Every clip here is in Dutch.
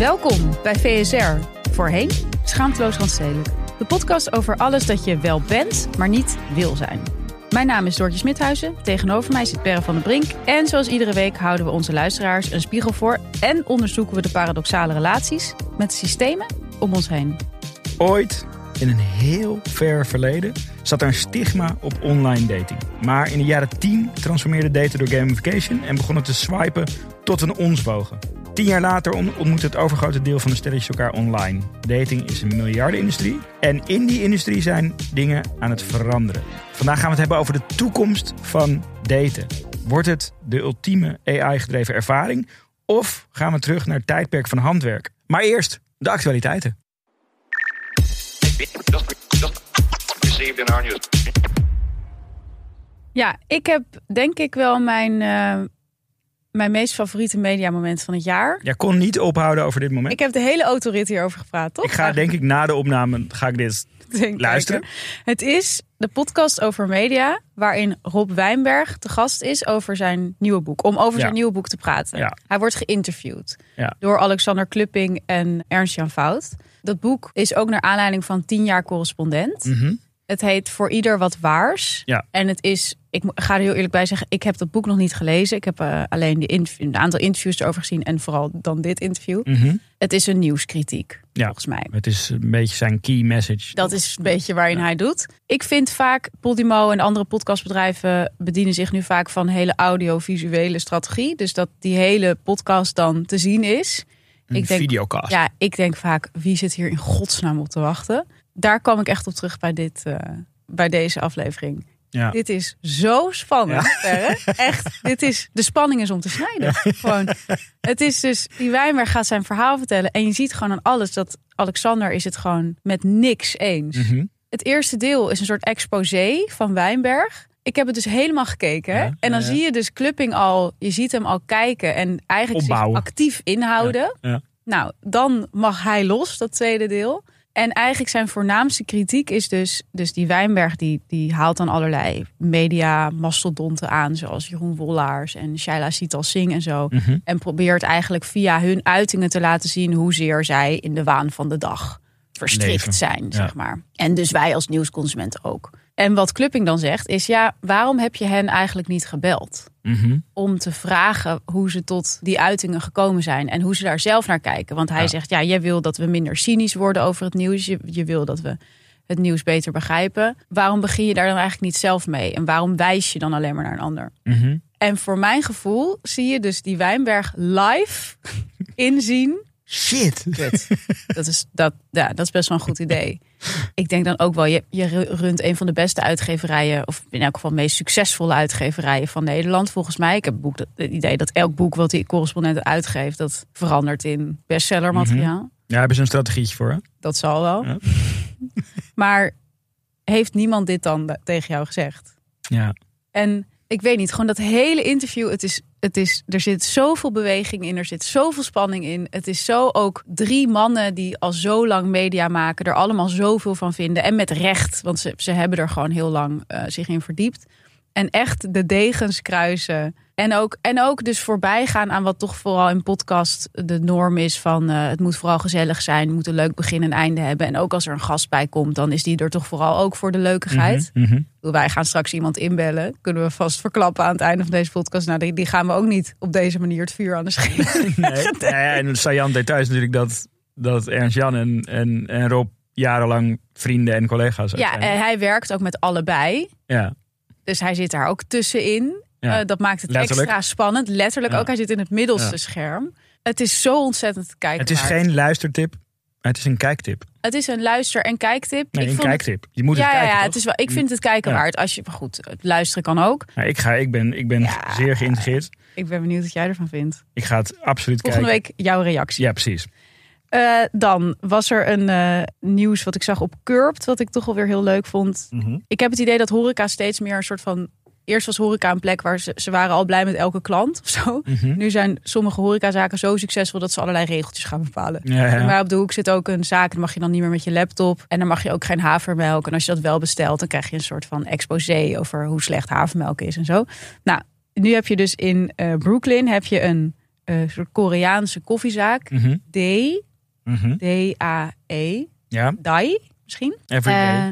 Welkom bij VSR. Voorheen Schaamteloos Randstedelijk. De podcast over alles dat je wel bent, maar niet wil zijn. Mijn naam is Doortje Smithuizen. Tegenover mij zit Perre van den Brink. En zoals iedere week houden we onze luisteraars een spiegel voor... en onderzoeken we de paradoxale relaties met systemen om ons heen. Ooit, in een heel ver verleden, zat er een stigma op online dating. Maar in de jaren 10 transformeerde daten door gamification... en begon het te swipen tot een onsbogen. Tien jaar later ontmoet het overgrote deel van de stelletjes elkaar online. Dating is een miljardenindustrie. En in die industrie zijn dingen aan het veranderen. Vandaag gaan we het hebben over de toekomst van daten. Wordt het de ultieme AI-gedreven ervaring? Of gaan we terug naar het tijdperk van handwerk? Maar eerst de actualiteiten. Ja, ik heb denk ik wel mijn, uh, mijn meest favoriete mediamoment van het jaar. Jij kon niet ophouden over dit moment. Ik heb de hele autorit hierover gepraat, toch? Ik ga denk ik na de opname ga ik dit luisteren. Het is de podcast over media, waarin Rob Wijnberg te gast is over zijn nieuwe boek. Om over zijn nieuwe boek te praten. Ja. Hij wordt geïnterviewd door Alexander Klupping en Ernst-Jan Fout. Dat boek is ook naar aanleiding van tien jaar correspondent. Mhm. Het heet Voor Ieder Wat Waars. Ja. En het is, ik ga er heel eerlijk bij zeggen, ik heb dat boek nog niet gelezen. Ik heb uh, alleen de een aantal interviews erover gezien en vooral dan dit interview. Mhm. Het is een nieuwskritiek, Ja. volgens mij. Het is een beetje zijn key message. Dat is een beetje waarin hij doet. Ik vind vaak, Podimo en andere podcastbedrijven bedienen zich nu vaak van hele audiovisuele strategie. Dus dat die hele podcast dan te zien is. Een ik denk, videocast. Ja, ik denk vaak, wie zit hier in godsnaam op te wachten? Daar kwam ik echt op terug bij, dit, eh, bij deze aflevering. Ja. Dit is zo spannend. Echt, dit is, de spanning is om te snijden. Gewoon, het is dus, die Wijnberg gaat zijn verhaal vertellen. En je ziet gewoon aan alles dat Alexander is het gewoon met niks eens. Mhm. Het eerste deel is een soort exposé van Wijnberg. Ik heb het dus helemaal gekeken. Ja, en dan zie je dus Clupping al, je ziet hem al kijken en eigenlijk zich actief inhouden. Nou, dan mag hij los, dat tweede deel. En eigenlijk zijn voornaamste kritiek is dus, dus die Wijnberg, die, die haalt dan allerlei media mastodonten aan, zoals Jeroen Wollaars en Shaila Sital Singh en zo. Mhm. En probeert eigenlijk via hun uitingen te laten zien hoezeer zij in de waan van de dag verstrikt Leven. zijn, Ja. zeg maar. En dus wij als nieuwsconsumenten ook. En wat Clupping dan zegt is, ja, waarom heb je hen eigenlijk niet gebeld? Mhm. om te vragen hoe ze tot die uitingen gekomen zijn en hoe ze daar zelf naar kijken. Want hij Ja. zegt, ja, jij wil dat we minder cynisch worden over het nieuws. Je, je wil dat we het nieuws beter begrijpen. Waarom begin je daar dan eigenlijk niet zelf mee? En waarom wijs je dan alleen maar naar een ander? Mhm. En voor mijn gevoel zie je dus die Wijnberg live inzien. Shit. Dat is, dat, ja, dat is best wel een goed idee. Ik denk dan ook wel, je, je runt een van de beste uitgeverijen, of in elk geval meest succesvolle uitgeverijen van Nederland, volgens mij. Ik heb het, boek, dat- het idee dat elk boek wat die correspondent uitgeeft, dat verandert in bestseller materiaal. Ja, hebben ze een strategietje voor, hè? Dat zal wel. Ja. Maar heeft niemand dit dan da- tegen jou gezegd? Ja. En ik weet niet, gewoon dat hele interview, het is, het is, er zit zoveel beweging in, er zit zoveel spanning in. Het is zo ook drie mannen die al zo lang media maken, er allemaal zoveel van vinden. En met recht, want ze, ze hebben er gewoon heel lang eh, zich in verdiept. En echt de degens kruisen. En ook, en ook dus voorbij gaan aan wat toch vooral in podcast de norm is van eh, het moet vooral gezellig zijn, het moet een leuk begin en einde hebben. En ook als er een gast bij komt, dan is die er toch vooral ook voor de leukigheid. Bedoel, Wij gaan straks iemand inbellen. Kunnen we vast verklappen aan het einde van deze podcast. Nou, die, die gaan we ook niet op deze manier het vuur aan de schenen. Nee. Ja, en het saillant detail is natuurlijk dat, dat Ernst-Jan en, en, en Rob jarenlang vrienden en collega's Ja, en hij werkt ook met allebei. ja. Dus hij zit daar ook tussenin. Ja. Eh, dat maakt het Letterlijk. extra spannend. Letterlijk Ja. ook. Hij zit in het middelste Ja. scherm. Het is zo ontzettend te kijken. Het is geen luistertip, maar het is een kijktip. Het is een luister- en kijktip. Nee, ik een vond kijktip. Je moet het kijken, ja, toch? het is wel, ik vind het kijken waard. Als je, maar goed, het luisteren kan ook. Ik, ga, ik ben, ik ben zeer geïntegreerd. Ik ben benieuwd wat jij ervan vindt. Ik ga het absoluut Volgende kijken. week jouw reactie. Ja, precies. Eh, dan was er een eh, nieuws wat ik zag op Curbed, wat ik toch wel weer heel leuk vond. Ik heb het idee dat horeca steeds meer een soort van... Eerst was horeca een plek waar ze, ze waren al blij met elke klant of zo. Mhm. Nu zijn sommige horecazaken zo succesvol dat ze allerlei regeltjes gaan bepalen. Ja, ja. Maar op de hoek zit ook een zaak, dan mag je dan niet meer met je laptop. En dan mag je ook geen havermelk. En als je dat wel bestelt, dan krijg je een soort van exposé over hoe slecht havermelk is en zo. Nou, nu heb je dus in eh, Brooklyn heb je een soort Koreaanse koffiezaak. Mhm. D, Mhm. D-A-E, Ja, Dai misschien. Eh,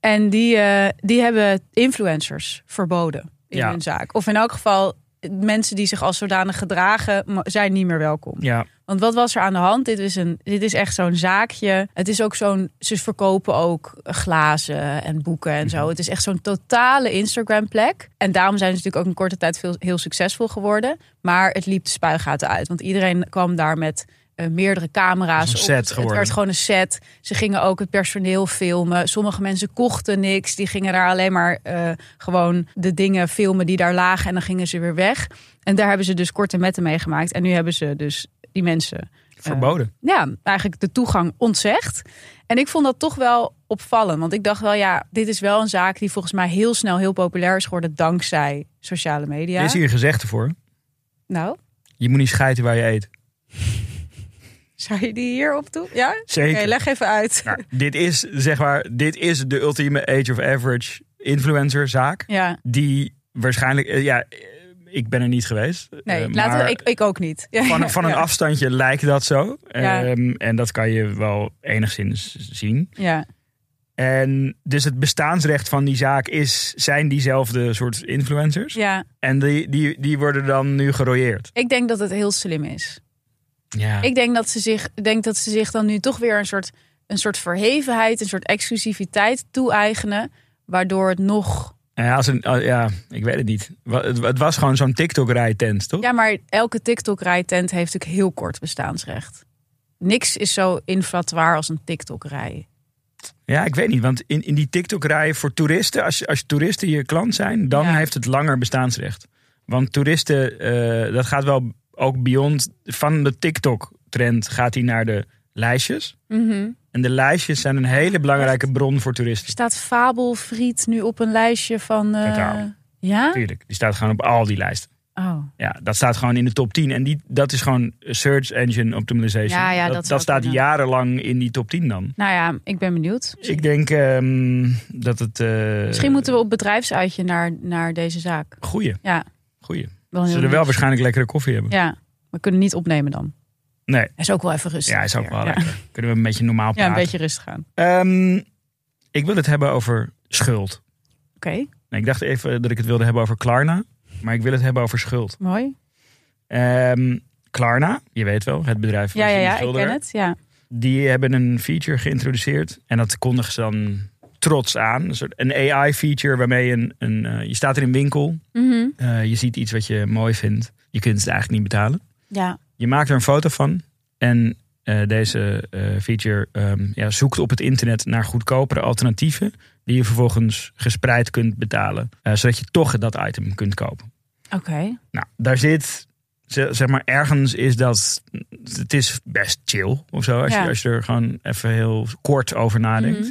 en die, eh, die hebben influencers verboden in Ja. hun zaak. Of in elk geval, mensen die zich als zodanig gedragen, zijn niet meer welkom. ja, Want wat was er aan de hand? Dit is, een, dit is echt zo'n zaakje. Het is ook zo'n. Ze verkopen ook glazen en boeken en zo. Het is echt zo'n totale Instagram-plek. En daarom zijn ze natuurlijk ook in korte tijd veel, heel succesvol geworden. Maar het liep de spuigaten uit. Want iedereen kwam daar met eh, meerdere camera's. Op. een set Het- Het werd gewoon een set. Ze gingen ook het personeel filmen. Sommige mensen kochten niks. Die gingen daar alleen maar eh, gewoon de dingen filmen die daar lagen. En dan gingen ze weer weg. En daar hebben ze dus korte metten meegemaakt. En nu hebben ze dus die mensen verboden. ja, eigenlijk de toegang ontzegd. En ik vond dat toch wel opvallend. Want ik dacht wel, ja, dit is wel een zaak die volgens mij heel snel heel populair is geworden dankzij sociale media. Er is hier gezegd ervoor. Nou, Je moet niet schijten waar je eet. Zou je die hier op doen? Ja? Zeker. leg even uit. Nou, dit is zeg maar, dit is de ultieme age of average influencer zaak. Ja, Die waarschijnlijk, eh, ja, ik ben er niet geweest. nee, eh, laten we, ik, ik ook niet. Van, van een ja, afstandje lijkt dat zo. Ja. Ehm, en dat kan je wel enigszins zien. Ja, En dus het bestaansrecht van die zaak is, zijn diezelfde soort influencers. ja, En die, die, die worden dan nu gerooieerd. ik denk dat het heel slim is. Ja. Ik denk dat ze zich, denk dat ze zich dan nu toch weer een soort, een soort verhevenheid, een soort exclusiviteit toe-eigenen. Waardoor het nog Ja, als een, oh, ja, ik weet het niet. Het, was gewoon zo'n TikTok-rijtent, toch? Ja, maar elke TikTok-rijtent heeft natuurlijk heel kort bestaansrecht. Niks is zo inflatoire als een TikTok-rij. Ja, ik weet niet. Want in, in die TikTok-rij voor toeristen, als, je- als je toeristen je klant zijn, dan Ja. heeft het langer bestaansrecht. Want toeristen, eh, dat gaat wel ook beyond. Van de TikTok-trend gaat hij naar de lijstjes. En de lijstjes zijn een hele belangrijke bron voor toeristen. Staat Fabelfriet nu op een lijstje van... eh. Ja? Tuurlijk, die staat gewoon op al die lijsten. Oh. Ja, dat staat gewoon in de top 10. En die, dat is gewoon search engine optimization. Ja, ja, dat, dat staat kunnen. jarenlang in die top 10 dan. Nou ja, ik ben benieuwd. Ik denk ehm, dat het... eh Misschien moeten we op bedrijfsuitje naar, naar deze zaak. Goeie, Ja, goeie. Wel Ze zullen wel waarschijnlijk lekkere koffie hebben. Ja, we kunnen niet opnemen dan. Nee, Hij is ook wel even rustig. ja, is ook wel Ja. lekker. Kunnen we een beetje normaal Ja, praten. een beetje rustig gaan. Ehm, ik wil het hebben over schuld. Oké, Nee, ik dacht even dat ik het wilde hebben over Klarna. Maar ik wil het hebben over schuld. mooi. Ehm, Klarna, je weet wel, het bedrijf Ja, van ja, Jimmy ja, ik ken het. Ja. Die hebben een feature geïntroduceerd. En dat kondigen ze dan trots aan. Een soort een AI-feature waarmee je een, een, eh, je staat in een winkel. Eh, je ziet iets wat je mooi vindt. Je kunt het eigenlijk niet betalen. ja. Je maakt er een foto van. En eh, deze feature ehm, ja, zoekt op het internet naar goedkopere alternatieven. Die je vervolgens gespreid kunt betalen. zodat je toch dat item kunt kopen. Oké. Nou, daar zit, ze- zeg maar, ergens is dat, het is best chill of zo. Als, Ja. je, als je er gewoon even heel kort over nadenkt. Mhm.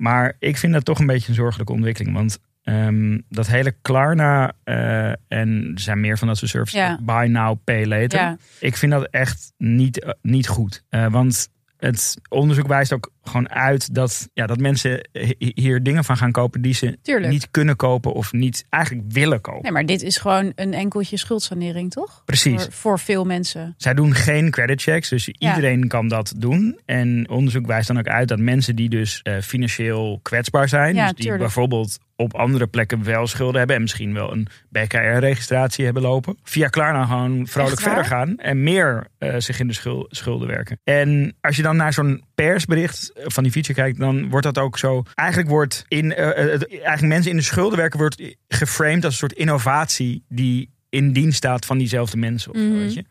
Maar ik vind dat toch een beetje een zorgelijke ontwikkeling. Want ehm, dat hele Klarna eh, en er zijn meer van dat soort services. Ja. Buy now, pay later. Ja. Ik vind dat echt niet, eh, niet goed. Eh, want het onderzoek wijst ook gewoon uit dat, ja, dat mensen hi- hier dingen van gaan kopen die ze Tuurlijk. niet kunnen kopen of niet eigenlijk willen kopen. Nee, maar dit is gewoon een enkeltje schuldsanering, toch? Precies. Voor, voor veel mensen. Zij doen geen credit checks, dus Ja. iedereen kan dat doen. En onderzoek wijst dan ook uit dat mensen die dus eh, financieel kwetsbaar zijn, Ja, dus die tuurlijk. bijvoorbeeld op andere plekken wel schulden hebben en misschien wel een BKR-registratie hebben lopen, via Klarna gewoon vrolijk verder gaan en meer eh, zich in de schul- schulden werken. En als je dan naar zo'n persbericht van die feature kijkt, dan wordt dat ook zo. Eigenlijk wordt in eh, eh, het- eigenlijk mensen in de schuldenwerken wordt geframed als een soort innovatie die in dienst staat van diezelfde mensen. Of zo, Mhm. weet je?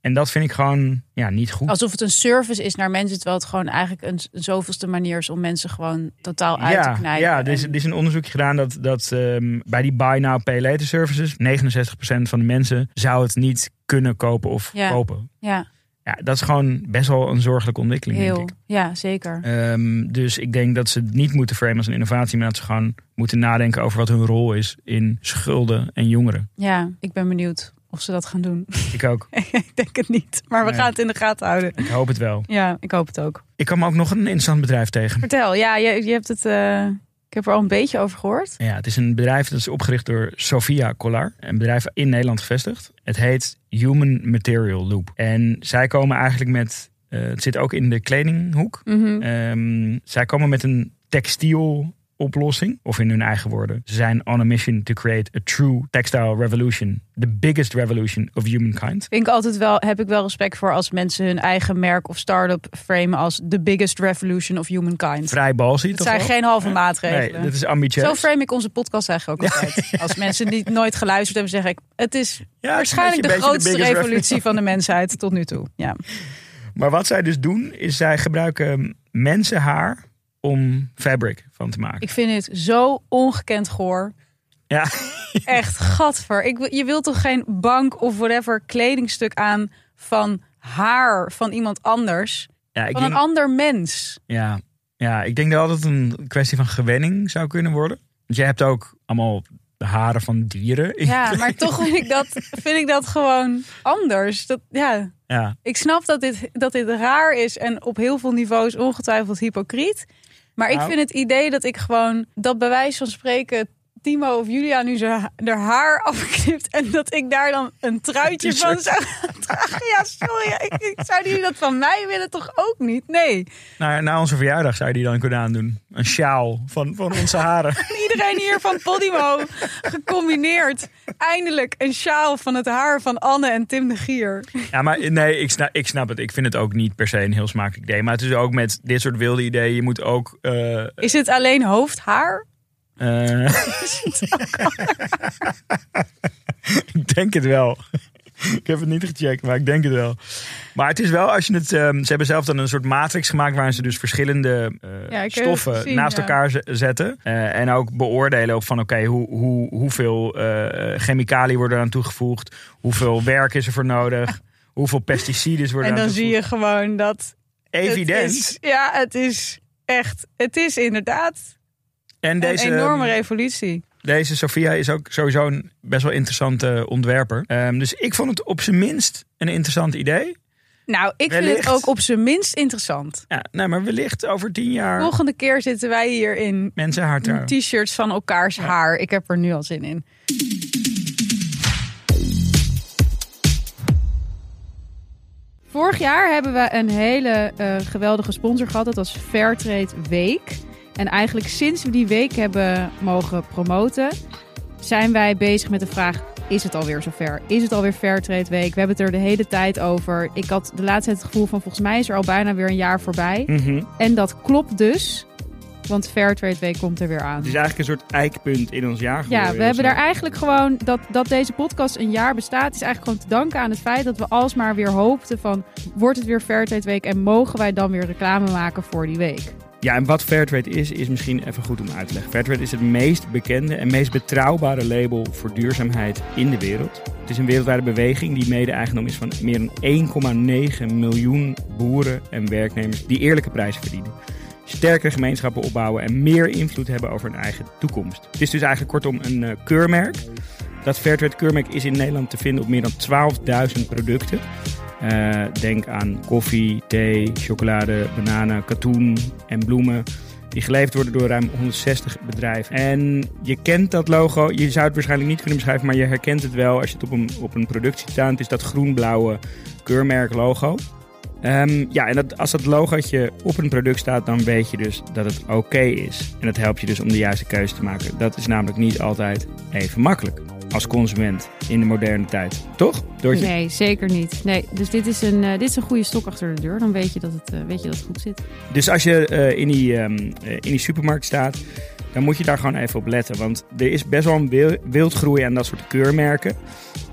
En dat vind ik gewoon ja, niet goed. Alsof het een service is naar mensen, terwijl het gewoon eigenlijk een, een zoveelste manier is om mensen gewoon totaal uit te knijpen. ja er, is, er is een onderzoekje gedaan dat, dat ehm, bij die buy now pay later services 69% van de mensen zou het niet kunnen kopen of Ja. kopen. ja, Ja, dat is gewoon best wel een zorgelijke ontwikkeling. denk heel. ik. Ja, zeker. Ehm, dus ik denk dat ze het niet moeten framen als een innovatie, maar dat ze gewoon moeten nadenken over wat hun rol is in schulden en jongeren. Ja, ik ben benieuwd of ze dat gaan doen. Ik ook. ik denk het niet, maar we Nee. gaan het in de gaten houden. Ik hoop het wel. Ja, ik hoop het ook. Ik kwam ook nog een interessant bedrijf tegen. Vertel, ja, je, je hebt het. eh, ik heb er al een beetje over gehoord. Ja, het is een bedrijf dat is opgericht door Sofia Collar. Een bedrijf in Nederland gevestigd. Het heet Human Material Loop. En zij komen eigenlijk met... eh, het zit ook in de kledinghoek. Mhm. Ehm, zij komen met een textiel oplossing. Of in hun eigen woorden. Ze zijn on a mission to create a true textile revolution. The biggest revolution of humankind. Vind ik altijd wel, heb ik wel respect voor als mensen hun eigen merk of start-up framen als the biggest revolution of humankind. Vrij balzie, Het zijn wel? geen halve Nee, maatregelen. dat is ambitieus. Zo frame ik onze podcast eigenlijk ook altijd. Als mensen die nooit geluisterd hebben, zeg ik: het is Ja, waarschijnlijk de grootste revolutie van de mensheid tot nu toe. Ja. Maar wat zij dus doen, is zij gebruiken mensenhaar om fabric van te maken. Ik vind het zo ongekend goor. Ja, Echt gadver. Ik, wil- je wilt toch geen bank of whatever kledingstuk aan van haar van iemand anders? ja, ik Van een ander mens. ja, ja, ik denk dat het een kwestie van gewenning zou kunnen worden. Want je hebt ook allemaal de haren van dieren. Ja, maar toch vind ik dat, vind ik dat gewoon anders. Dat, ja, ja. ik snap dat dit, dat dit raar is en op heel veel niveaus ongetwijfeld hypocriet. Maar ik Nou. vind het idee dat ik gewoon dat bij wijze van spreken Timo of Julia nu zijn haar haar afknipt en dat ik daar dan een truitje Een van zou dragen. Ja, sorry. Ik, ik, zouden jullie dat van mij willen toch ook niet? Nee. Nou, na onze verjaardag zou je die dan kunnen aandoen. Een sjaal van, van onze haren. Iedereen hier van Podimo gecombineerd. Eindelijk een sjaal van het haar van Anne en Tim de Gier. Ja, maar nee, ik snap, ik snap het. Ik vind het ook niet per se een heel smakelijk idee. Maar het is ook met dit soort wilde ideeën. Je moet ook... eh, Is het alleen hoofdhaar? Eh, ik denk het wel. Ik heb het niet gecheckt, maar ik denk het wel. Maar het is wel als je het. ehm, ze hebben zelf dan een soort matrix gemaakt waarin ze dus verschillende eh, Ja, stoffen naast ja. elkaar ze- zetten. Eh, en ook beoordelen van oké, hoe, hoe, hoeveel chemicaliën worden eraan toegevoegd? Hoeveel werk is er voor nodig? Hoeveel pesticiden worden En eraan dan zie je gewoon dat. Evident. Is, ja, het is echt. Het is inderdaad en deze, een enorme revolutie. Deze Sophia is ook sowieso een best wel interessante ontwerper. Ehm, dus ik vond het op zijn minst een interessant idee. Nou, ik vind het ook op zijn minst interessant. Ja, nou, maar wellicht over tien jaar Volgende keer zitten wij hier in mensen haar trouw. t-shirts van elkaars haar. Ik heb er nu al zin in. Vorig jaar hebben we een hele eh, geweldige sponsor gehad. Dat was Fairtrade Week. En eigenlijk sinds we die week hebben mogen promoten, zijn wij bezig met de vraag: is het alweer zover? Is het alweer Fairtrade Week? We hebben het er de hele tijd over. Ik had de laatste tijd het gevoel van volgens mij is er al bijna weer een jaar voorbij. Mhm. En dat klopt dus, want Fairtrade Week komt er weer aan. Het is eigenlijk een soort eikpunt in ons jaar Ja, geworden. we hebben daar eigenlijk gewoon dat, dat deze podcast een jaar bestaat, is eigenlijk gewoon te danken aan het feit dat we alsmaar weer hoopten van wordt het weer Fairtrade Week en mogen wij dan weer reclame maken voor die week. Ja, en wat Fairtrade is, is misschien even goed om uit te leggen. Fairtrade is het meest bekende en meest betrouwbare label voor duurzaamheid in de wereld. Het is een wereldwijde beweging die mede-eigendom is van meer dan 1,9 miljoen boeren en werknemers die eerlijke prijzen verdienen. Sterkere gemeenschappen opbouwen en meer invloed hebben over hun eigen toekomst. Het is dus eigenlijk kortom een eh, keurmerk. Dat Fairtrade keurmerk is in Nederland te vinden op meer dan 12.000 producten. Eh, denk aan koffie, thee, chocolade, bananen, katoen en bloemen. Die geleverd worden door ruim 160 bedrijven. En je kent dat logo. Je zou het waarschijnlijk niet kunnen beschrijven, maar je herkent het wel als je het op een, op een product ziet staan. Het is dat groen-blauwe keurmerk logo. Ehm, ja, en dat, als dat logootje op een product staat, dan weet je dus dat het oké is. En dat helpt je dus om de juiste keuze te maken. Dat is namelijk niet altijd even makkelijk. Als consument in de moderne tijd. Toch? Doortje? Nee, zeker niet. Nee, dus dit is, een, eh, dit is een goede stok achter de deur. Dan weet je dat het, eh, weet je dat het goed zit. Dus als je eh, in, die, ehm, eh, in die supermarkt staat, dan moet je daar gewoon even op letten. Want er is best wel een wil- wildgroei aan dat soort keurmerken.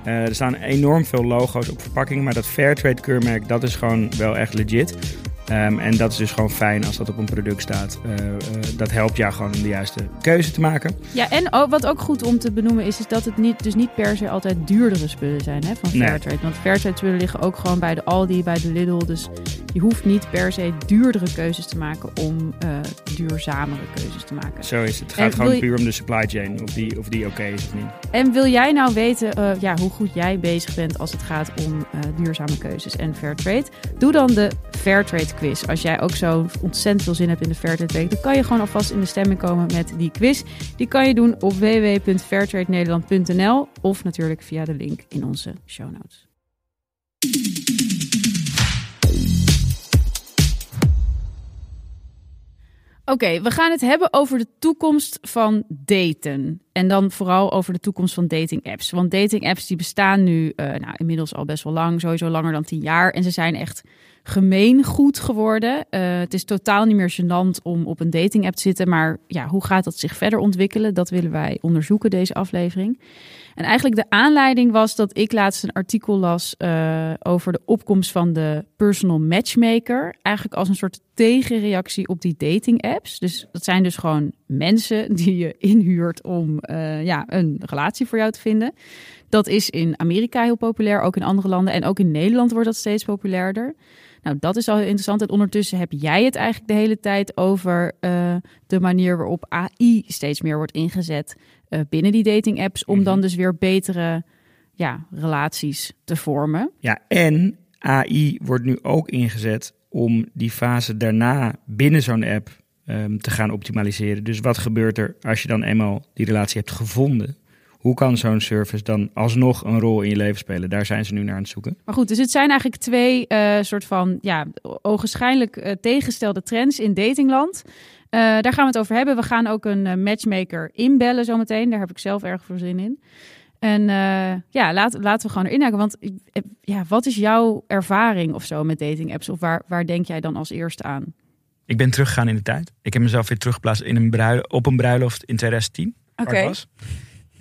Er staan enorm veel logo's op verpakkingen, maar dat Fairtrade keurmerk, dat is gewoon wel echt legit. Ehm, en dat is dus gewoon fijn als dat op een product staat. Eh, eh, dat helpt jou gewoon om de juiste keuze te maken. Ja, en wat ook goed om te benoemen is, is dat het niet, dus niet per se altijd duurdere spullen zijn hè, van Nee. Fairtrade. Want Fairtrade spullen liggen ook gewoon bij de Aldi, bij de Lidl. Dus je hoeft niet per se duurdere keuzes te maken om eh, duurzamere keuzes te maken. Zo is het. Het gaat gewoon je- puur om de supply chain, of die, of die oké is of niet. En wil jij nou weten ja, hoe goed jij bezig bent als het gaat om duurzame keuzes en Fairtrade? Doe dan de Fairtrade quiz. Als jij ook zo ontzettend veel zin hebt in de Fairtrade week, dan kan je gewoon alvast in de stemming komen met die quiz. Die kan je doen op www.fairtradenederland.nl of natuurlijk via de link in onze show notes. Oké, we gaan het hebben over de toekomst van daten. En dan vooral over de toekomst van dating apps. Want dating apps die bestaan nu eh, nou, inmiddels al best wel lang, sowieso langer dan tien jaar. En ze zijn echt gemeengoed geworden. Eh, het is totaal niet meer gênant om op een dating app te zitten. Maar ja, hoe gaat dat zich verder ontwikkelen? Dat willen wij onderzoeken deze aflevering. En eigenlijk de aanleiding was dat ik laatst een artikel las eh, over de opkomst van de personal matchmaker. Eigenlijk als een soort tegenreactie op die dating apps. Dus dat zijn dus gewoon mensen die je inhuurt om eh, ja, een relatie voor jou te vinden. Dat is in Amerika heel populair, ook in andere landen. En ook in Nederland wordt dat steeds populairder. Nou, dat is al heel interessant. En ondertussen heb jij het eigenlijk de hele tijd over eh, de manier waarop AI steeds meer wordt ingezet eh, binnen die dating apps. Om dan dus weer betere ja, relaties te vormen. Ja, en AI wordt nu ook ingezet om die fase daarna binnen zo'n app ehm, te gaan optimaliseren. Dus wat gebeurt er als je dan eenmaal die relatie hebt gevonden? Hoe kan zo'n service dan alsnog een rol in je leven spelen? Daar zijn ze nu naar aan het zoeken. Maar goed, dus het zijn eigenlijk twee eh, soort van ja, ogenschijnlijk eh, tegengestelde trends in datingland. Eh, daar gaan we het over hebben. We gaan ook een matchmaker inbellen zometeen. Daar heb ik zelf erg veel zin in. En eh, ja, laat, laten we gewoon erin haken. Want ja, wat is jouw ervaring of zo met dating apps? Of waar, waar denk jij dan als eerste aan? Ik ben teruggegaan in de tijd. Ik heb mezelf weer teruggeplaatst in een bruil- op een bruiloft in 2010. waar Oké.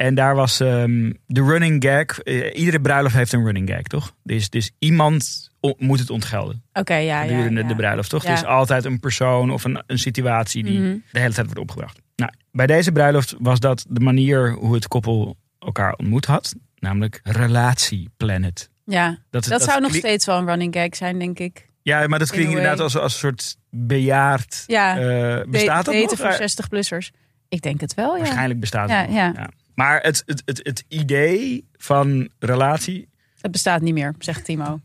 En daar was ehm, de running gag. eh, iedere bruiloft heeft een running gag, toch? Dus, dus iemand moet het ontgelden. Oké, ja, ja, gedurende ja. de bruiloft, toch? Ja. Er is altijd een persoon of een, een situatie die Mhm. de hele tijd wordt opgebracht. Nou, bij deze bruiloft was dat de manier hoe het koppel elkaar ontmoet had. Namelijk relatieplanet. Ja, Dat, dat, zou nog steeds wel een running gag zijn, denk ik. Ja, maar dat in klinkt inderdaad als, als een soort bejaard... Ja, eh, bestaat dat nog? voor Eh, 60-plussers. Ik denk het wel, ja. Waarschijnlijk bestaat Ja, het nog. ja. Maar het, het, het, het idee van relatie... Het bestaat niet meer, zegt Timo.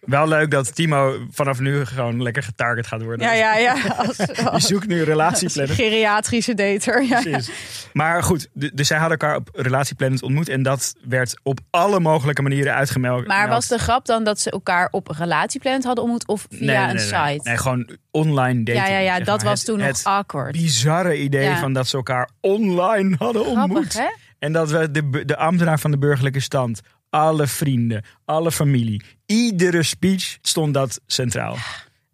Wel leuk dat Timo vanaf nu gewoon lekker getarget gaat worden. Ja, ja, ja. Als, Je zoekt nu als relatieplannen. geriatrische dater. Ja. Precies. Maar goed, dus zij hadden elkaar op Relatieplanet ontmoet. En dat werd op alle mogelijke manieren uitgemeld. Maar was de grap dan dat ze elkaar op Relatieplanet hadden ontmoet of via Nee, nee, een nee, nee. site? Nee, gewoon online dating. ja, ja, ja, dat maar. was Het- toen het nog awkward. bizarre idee Ja. van dat ze elkaar online hadden ontmoet. Hè? En dat we de, de ambtenaar van de burgerlijke stand, alle vrienden, alle familie, iedere speech stond dat centraal.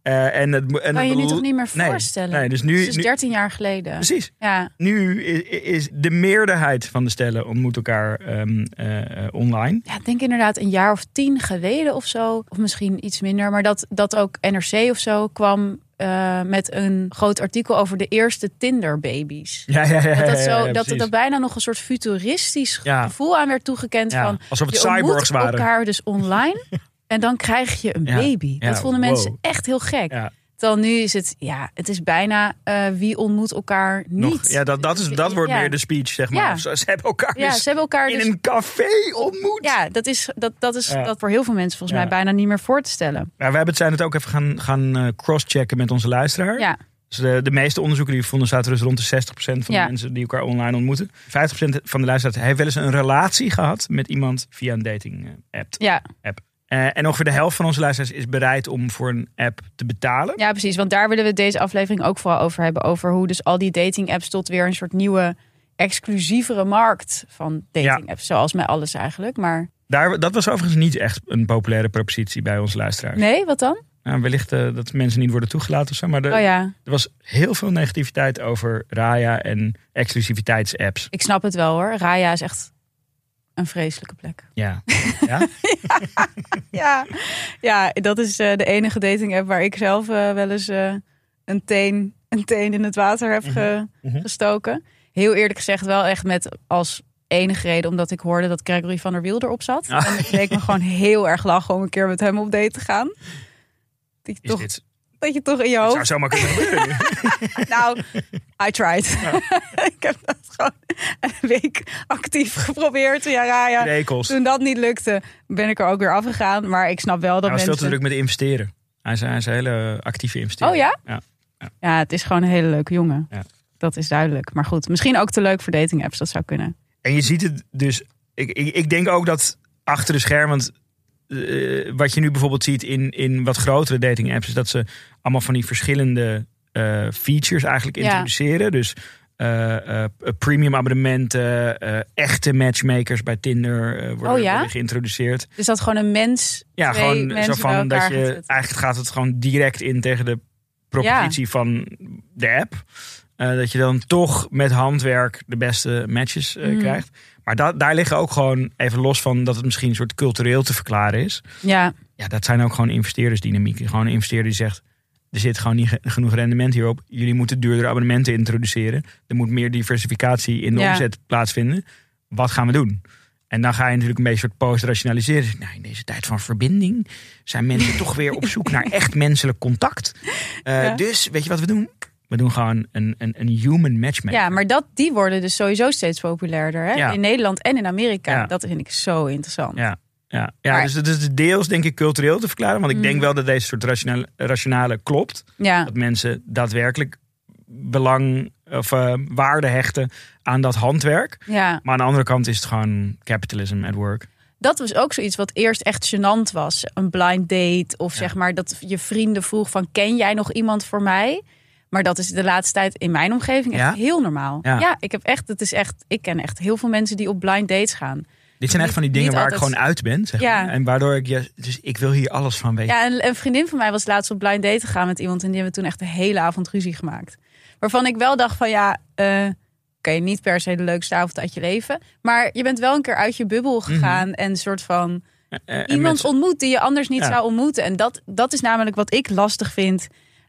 Eh, en het, en Kan je het- nu toch niet meer voorstellen? Nee, dus nu, Het is nu 13 jaar geleden. precies. Ja, Nu is, is de meerderheid van de stellen ontmoet elkaar ehm, eh, eh, online. ja, ik denk inderdaad een jaar of tien geleden of zo. Of misschien iets minder. Maar dat, dat ook NRC of zo kwam eh, met een groot artikel over de eerste Tinder-babies. Ja, ja, ja. Dat, dat, zo, dat er bijna nog een soort futuristisch gevoel aan werd toegekend. Ja, van, alsof het cyborgs waren. elkaar dus online en dan krijg je een baby. Dat vonden wow. mensen echt heel gek. Terwijl nu is het, ja, het is bijna eh, wie ontmoet elkaar niet. Nog, ja, dat, dat, is, dat wordt Ja. meer de speech, zeg maar. Ja. Ze, ze hebben elkaar Ja, dus ze hebben elkaar in dus... een café ontmoet. Ja, dat is, dat, dat is Ja. dat voor heel veel mensen volgens mij bijna niet meer voor te stellen. Ja, we hebben het, zijn het ook even gaan, gaan eh, crosschecken met onze luisteraar. Ja, Dus de, de meeste onderzoeken die we vonden zaten dus rond de 60% van Ja. de mensen die elkaar online ontmoeten. 50% van de luisteraars heeft wel eens een relatie gehad met iemand via een dating eh, app. ja, Eh, en ongeveer de helft van onze luisteraars is bereid om voor een app te betalen. ja, precies. Want daar willen we deze aflevering ook vooral over hebben. Over hoe dus al die dating apps tot weer een soort nieuwe exclusievere markt van dating apps. Zoals met alles eigenlijk. Maar Daar, dat was overigens niet echt een populaire propositie bij onze luisteraars. nee, wat dan? Nou, wellicht eh, dat mensen niet worden toegelaten of zo. Maar de- Oh ja, er was heel veel negativiteit over Raya en exclusiviteitsapps. ik snap het wel hoor. Raya is echt een vreselijke plek. Ja. ja? Ja, ja dat is eh, de enige dating app waar ik zelf eh, wel eens eh, een, teen, een teen in het water heb ge- mhm. gestoken. Heel eerlijk gezegd wel echt met als enige reden omdat ik hoorde dat Gregory van der Wiel erop zat. Ah. En het leek me gewoon heel erg lachen om een keer met hem op date te gaan. Je, Is toch, dit, dat je toch in je zou hoofd... zomaar kunnen gebeuren. Nou, I tried. ik heb dat gewoon een week actief geprobeerd. Ja, ja, ja. Rekels. Toen dat niet lukte, ben ik er ook weer afgegaan. Maar ik snap wel dat Hij was veel mensen... te druk met investeren. Hij is, hij is een hele actieve investeerder. Oh ja? Ja. Ja, het is gewoon een hele leuke jongen. Dat is duidelijk. Maar goed, misschien ook te leuk voor dating apps. Dat zou kunnen. En je ziet het dus. Ik, ik, ik denk ook dat achter de scherm. Want eh, wat je nu bijvoorbeeld ziet in, in wat grotere dating apps. Is dat ze allemaal van die verschillende eh, features eigenlijk Ja. introduceren. Dus eh, premium abonnementen. echte matchmakers bij Tinder worden, Oh ja? worden geïntroduceerd. Dus dat gewoon een mens. Ja, gewoon zo van dat gaat je. Eigenlijk gaat het gewoon direct in tegen de propositie van de app. Dat je dan toch met handwerk de beste matches Mm. krijgt. Maar da daar liggen ook gewoon, even los van dat het misschien een soort cultureel te verklaren is. Ja, Ja, dat zijn ook gewoon investeerdersdynamieken. Gewoon een investeerder die zegt, er zit gewoon niet ge- genoeg rendement hierop. Jullie moeten duurdere abonnementen introduceren. Er moet meer diversificatie in de Ja. omzet plaatsvinden. Wat gaan we doen? En dan ga je natuurlijk een beetje soort post-rationaliseren. Nou, in deze tijd van verbinding zijn mensen toch weer op zoek naar echt menselijk contact. Eh, Ja. Dus weet je wat we doen? We doen gewoon een, een, een human matchmaker. ja, maar dat, die worden dus sowieso steeds populairder. Hè? Ja. In Nederland en in Amerika. Ja. Dat vind ik zo interessant. Ja, ja, ja Maar- dus het is deels denk ik cultureel te verklaren. Want ik Mm. denk wel dat deze soort rationale, rationale klopt. Ja. Dat mensen daadwerkelijk belang of eh, waarde hechten aan dat handwerk. ja. Maar aan de andere kant is het gewoon capitalism at work. Dat was ook zoiets wat eerst echt gênant was. Een blind date. Of Ja. zeg maar dat je vrienden vroeg van... ken jij nog iemand voor mij? Maar dat is de laatste tijd in mijn omgeving echt Ja? heel normaal. Ja. Ja. ik heb echt, het is echt, ik ken echt heel veel mensen die op blind dates gaan. Dit zijn echt van die dingen waar ik gewoon uit ben. Zeg Ja. maar. En waardoor ik, ja, dus ik wil hier alles van weten. Ja, en een vriendin van mij was laatst op blind date gegaan met iemand en die hebben toen echt de hele avond ruzie gemaakt. Waarvan ik wel dacht van ja, eh oké, niet per se de leukste avond uit je leven, maar je bent wel een keer uit je bubbel gegaan en een soort van Eh, en iemand mensen- ontmoet die je anders niet Ja. zou ontmoeten. En dat, dat is namelijk wat ik lastig vind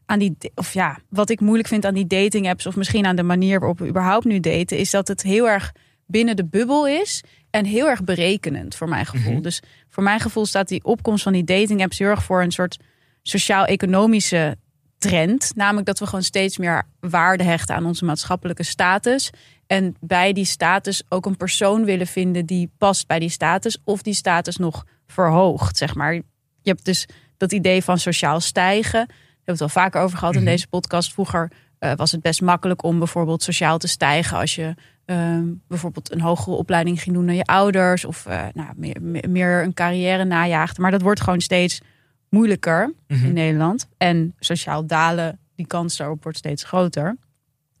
aan die, of ja, wat ik moeilijk vind aan die dating apps of misschien aan de manier waarop we überhaupt nu daten, is dat het heel erg binnen de bubbel is en heel erg berekenend voor mijn gevoel. Mhm. Dus voor mijn gevoel staat die opkomst van die dating apps heel erg voor een soort sociaal-economische trend. Namelijk dat we gewoon steeds meer waarde hechten aan onze maatschappelijke status. En bij die status ook een persoon willen vinden die past bij die status. Of die status nog verhoogt, zeg maar. Je hebt dus dat idee van sociaal stijgen. Hebben het al vaker over gehad Mhm. in deze podcast. Vroeger eh, was het best makkelijk om bijvoorbeeld sociaal te stijgen als je ehm, bijvoorbeeld een hogere opleiding ging doen dan je ouders of eh, nou, meer, meer, meer een carrière najaagde. Maar dat wordt gewoon steeds moeilijker Mhm. in Nederland. En sociaal dalen, die kans daarop wordt steeds groter.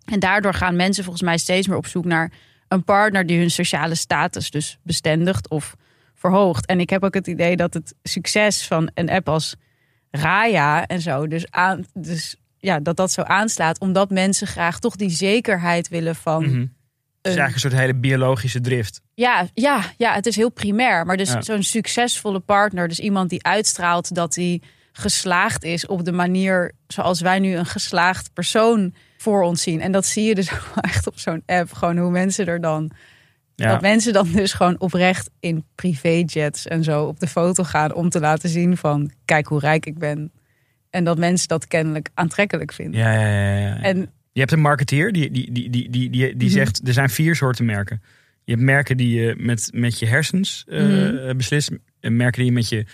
En daardoor gaan mensen volgens mij steeds meer op zoek naar een partner die hun sociale status dus bestendigt of verhoogt. En ik heb ook het idee dat het succes van een app als Raya en zo, dus, aan, dus ja, dat dat zo aanslaat, omdat mensen graag toch die zekerheid willen van. Mhm. Het is eigenlijk een soort hele biologische drift. Ja, ja, ja, het is heel primair. Maar dus Ja. zo'n succesvolle partner, dus iemand die uitstraalt dat hij geslaagd is op de manier zoals wij nu een geslaagd persoon voor ons zien. En dat zie je dus echt op zo'n app. Gewoon hoe mensen er dan. Ja. Dat mensen dan dus gewoon oprecht in privéjets en zo op de foto gaan om te laten zien van kijk hoe rijk ik ben. En dat mensen dat kennelijk aantrekkelijk vinden. Ja, ja, ja, ja. En Je hebt een marketeer die, die, die, die, die, die, die Mhm. zegt: er zijn vier soorten merken. Je hebt merken die je met, met je hersens eh, Mhm. beslist, en merken die je met je,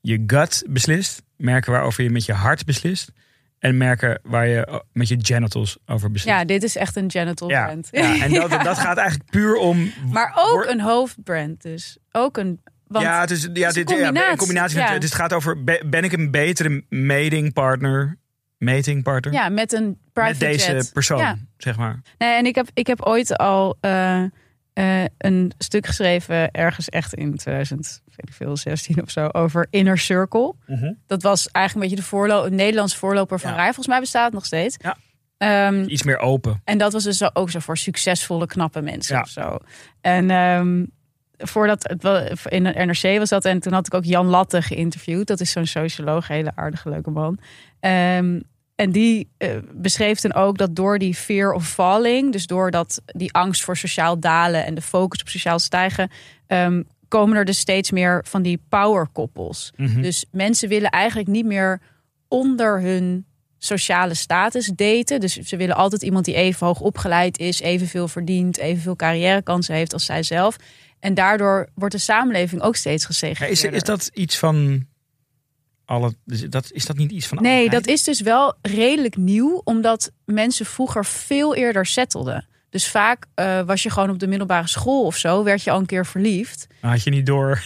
je gut beslist, merken waarover je met je hart beslist, en merken waar je oh, met je genitals over beslist. ja, dit is echt een genital ja, brand. ja, en dat, dat gaat eigenlijk puur om. Maar ook een hoofdbrand dus. Ook een... Want ja, het is, ja, is een dit, ja, combinatie, een combinatie. ja. Het, gaat over: be- ben ik een betere mating partner? Mating partner? Ja, met een private met deze jet. persoon. Ja, zeg maar. Nee, en ik heb, ik heb ooit al eh, eh, een stuk geschreven, ergens echt in 2016 of zo, over Inner Circle. Dat was eigenlijk een beetje de voorlo een Nederlandse voorloper van Ja. Rij. Volgens mij bestaat het nog steeds. Ja. Ehm, Iets meer open. en dat was dus zo- ook zo voor succesvolle, knappe mensen Ja. of zo. En ehm, voordat het in het NRC was dat. En toen had ik ook Jan Latte geïnterviewd. Dat is zo'n socioloog, hele aardige, leuke man. Ehm, en die eh, beschreef dan ook dat door die fear of falling, dus door dat, die angst voor sociaal dalen en de focus op sociaal stijgen, komen er dus steeds meer van die power koppels. Mhm. Dus mensen willen eigenlijk niet meer onder hun sociale status daten. Dus ze willen altijd iemand die even hoog opgeleid is, evenveel verdient, evenveel carrièrekansen heeft als zij zelf. En daardoor wordt de samenleving ook steeds Ja, gesegregeerd. is, is dat iets van alle? Dat, is dat niet iets van? Nee, dat is dus wel redelijk nieuw, omdat mensen vroeger veel eerder settelden. Dus vaak eh, was je gewoon op de middelbare school of zo, werd je al een keer verliefd. Had je niet door.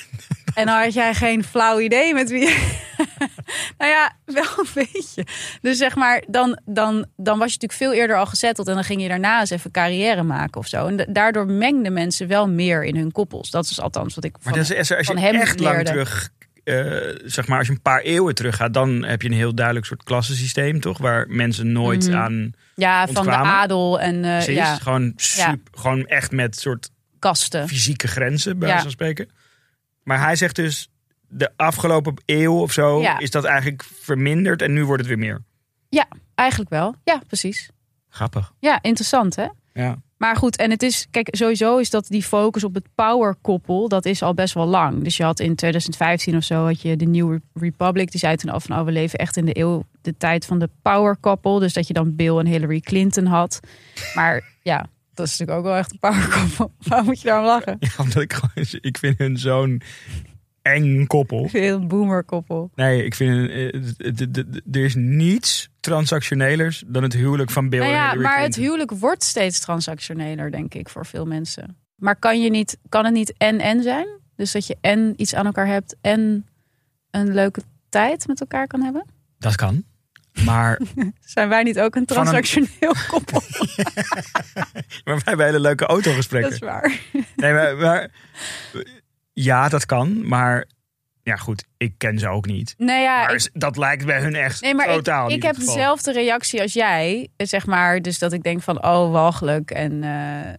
En dan had jij geen flauw idee met wie. nou ja, wel een beetje. Dus zeg maar, dan, dan, dan was je natuurlijk veel eerder al gezetteld. En dan ging je daarna eens even carrière maken of zo. En da- daardoor mengden mensen wel meer in hun koppels. Dat is althans wat ik Maar van, dat is, als je van hem echt lang terug, eh, zeg maar, als je een paar eeuwen terug gaat, dan heb je een heel duidelijk soort klassensysteem, toch? Waar mensen nooit Mhm. aan. Ja, van de adel en eh, Precies, ja, gewoon, super, gewoon echt met soort kasten. fysieke grenzen, bij Ja. wijze van spreken. Maar hij zegt dus, de afgelopen eeuw of zo Ja. is dat eigenlijk verminderd en nu wordt het weer meer. Eigenlijk wel. Ja, precies. Grappig. Ja, interessant hè? Ja. Maar goed, en het is, kijk, sowieso is dat die focus op het power koppel, dat is al best wel lang. Dus je had in 2015 of zo, had je de New Republic, die zei toen al van, oh, we leven echt in de eeuw, de tijd van de power couple. Dus dat je dan Bill en Hillary Clinton had. Maar ja, dat is natuurlijk ook wel echt een power couple. Waar moet je daarom lachen? Ja, omdat ik gewoon, ik vind hun zo'n eng koppel. Veel boomer koppel. Nee, ik vind, eh, er is niets transactionelers dan het huwelijk van Bill Nou en ja, Hillary maar het huwelijk wordt steeds transactioneler, denk ik, voor veel mensen. Maar kan, je niet, kan het niet en-en zijn? Dus dat je en iets aan elkaar hebt en een leuke tijd met elkaar kan hebben? Dat kan. Maar, Zijn wij niet ook een transactioneel koppel? maar wij hebben hele leuke Dat autogesprekken. is waar. Nee, maar, maar- ja, dat kan. Maar ja, goed, ik ken ze ook niet. Nee, ja, Maar ik, dat lijkt bij hun echt nee, maar ik, totaal ik niet heb het geval. dezelfde reactie als jij. Zeg maar, dus dat ik denk van, oh, walgelijk. En eh,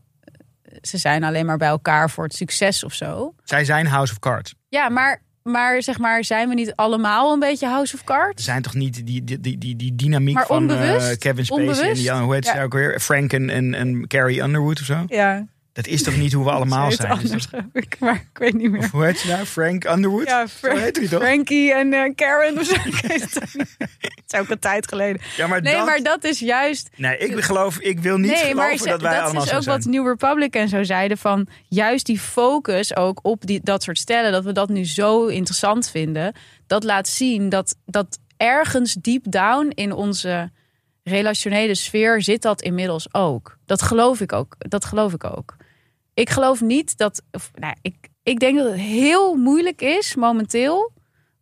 ze zijn alleen maar bij elkaar voor het succes of zo. Zij zijn House of Cards. Ja, maar, maar zeg maar, zijn we niet allemaal een beetje House of Ze Cards? zijn toch niet die, die, die, die, die dynamiek Maar van onbewust? eh, Kevin Spacey en die, hoe heet ze Ja. ook weer? Frank en, en, en Carrie Underwood of zo? Ja, Dat is toch niet hoe we allemaal zijn? Is anders, dat- ik, maar ik weet niet meer. Of hoe heet ze nou? Frank Underwood? Ja, heet toch? Frankie en eh, Karen of zo. Het ook is ook een tijd geleden. Ja, maar Nee, dat... maar dat is juist Nee, ik geloof, ik wil niet nee, geloven maar dat wij allemaal is zo ook zijn. wat New Republic en zo zeiden van juist die focus ook op die, dat soort stellen, dat we dat nu zo interessant vinden, dat laat zien dat, dat ergens deep down in onze relationele sfeer zit dat inmiddels ook. Dat geloof ik ook. Dat geloof ik ook. Ik geloof niet dat. Of, nou, ik, ik denk dat het heel moeilijk is momenteel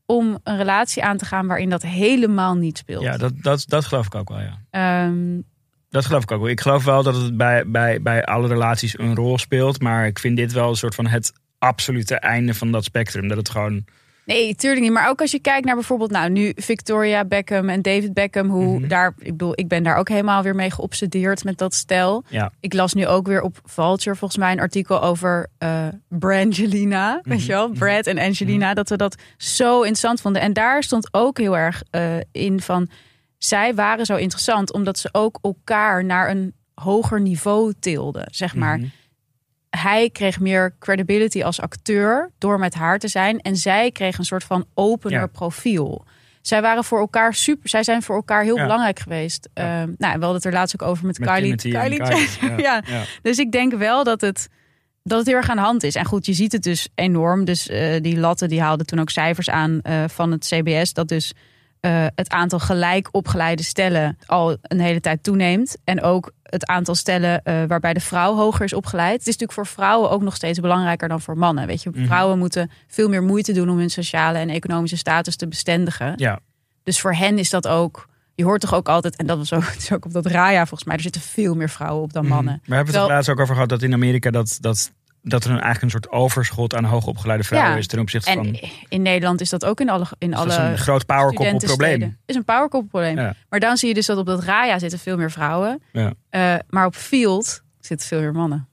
om een relatie aan te gaan waarin dat helemaal niet speelt. Ja, dat, dat, dat geloof ik ook wel, ja. Ehm, Dat geloof ik ook wel. Ik geloof wel dat het bij, bij, bij alle relaties een rol speelt. Maar ik vind dit wel een soort van het absolute einde van dat spectrum. Dat het gewoon... Nee, tuurlijk niet. Maar ook als je kijkt naar bijvoorbeeld, nou, nu Victoria Beckham en David Beckham, hoe Mhm. daar, ik bedoel, ik ben daar ook helemaal weer mee geobsedeerd met dat stel. Ja. Ik las nu ook weer op Vulture volgens mij een artikel over eh Brangelina, weet je wel, Brad en Angelina, dat we dat zo interessant vonden. En daar stond ook heel erg eh, in van, zij waren zo interessant omdat ze ook elkaar naar een hoger niveau tilden, zeg maar Mhm. Hij kreeg meer credibility als acteur door met haar te zijn. En zij kreeg een soort van opener Ja. profiel. Zij waren voor elkaar super. Zij zijn voor elkaar heel Ja. belangrijk geweest. Ja. Ehm, nou, we hadden het er laatst ook over met, Met Kylie. En Kylie ja. Dus ik denk wel dat het, dat het heel erg aan de hand is. En goed, je ziet het dus enorm. Dus eh, die Latte die haalde toen ook cijfers aan eh, van het CBS. Dat dus eh, het aantal gelijk opgeleide stellen al een hele tijd toeneemt. En ook het aantal stellen eh, waarbij de vrouw hoger is opgeleid. Het is natuurlijk voor vrouwen ook nog steeds belangrijker dan voor mannen. Weet je, Mhm. vrouwen moeten veel meer moeite doen om hun sociale en economische status te bestendigen. Ja. Dus voor hen is dat ook je hoort toch ook altijd, en dat was ook, is ook op dat Raya volgens mij, er zitten veel meer vrouwen op dan Mhm. mannen. Maar hebben we het Terwijl- er laatst ook over gehad dat in Amerika dat, dat, dat er een, eigenlijk een soort overschot aan hoogopgeleide vrouwen Ja. is ten opzichte van. En in Nederland is dat ook in alle, in Dus alle dat is een groot powerkoppel probleem. is een powerkoppelprobleem. Ja. Maar dan zie je dus dat op dat Raya zitten veel meer vrouwen. Ja. Eh, maar op Field zitten veel meer mannen.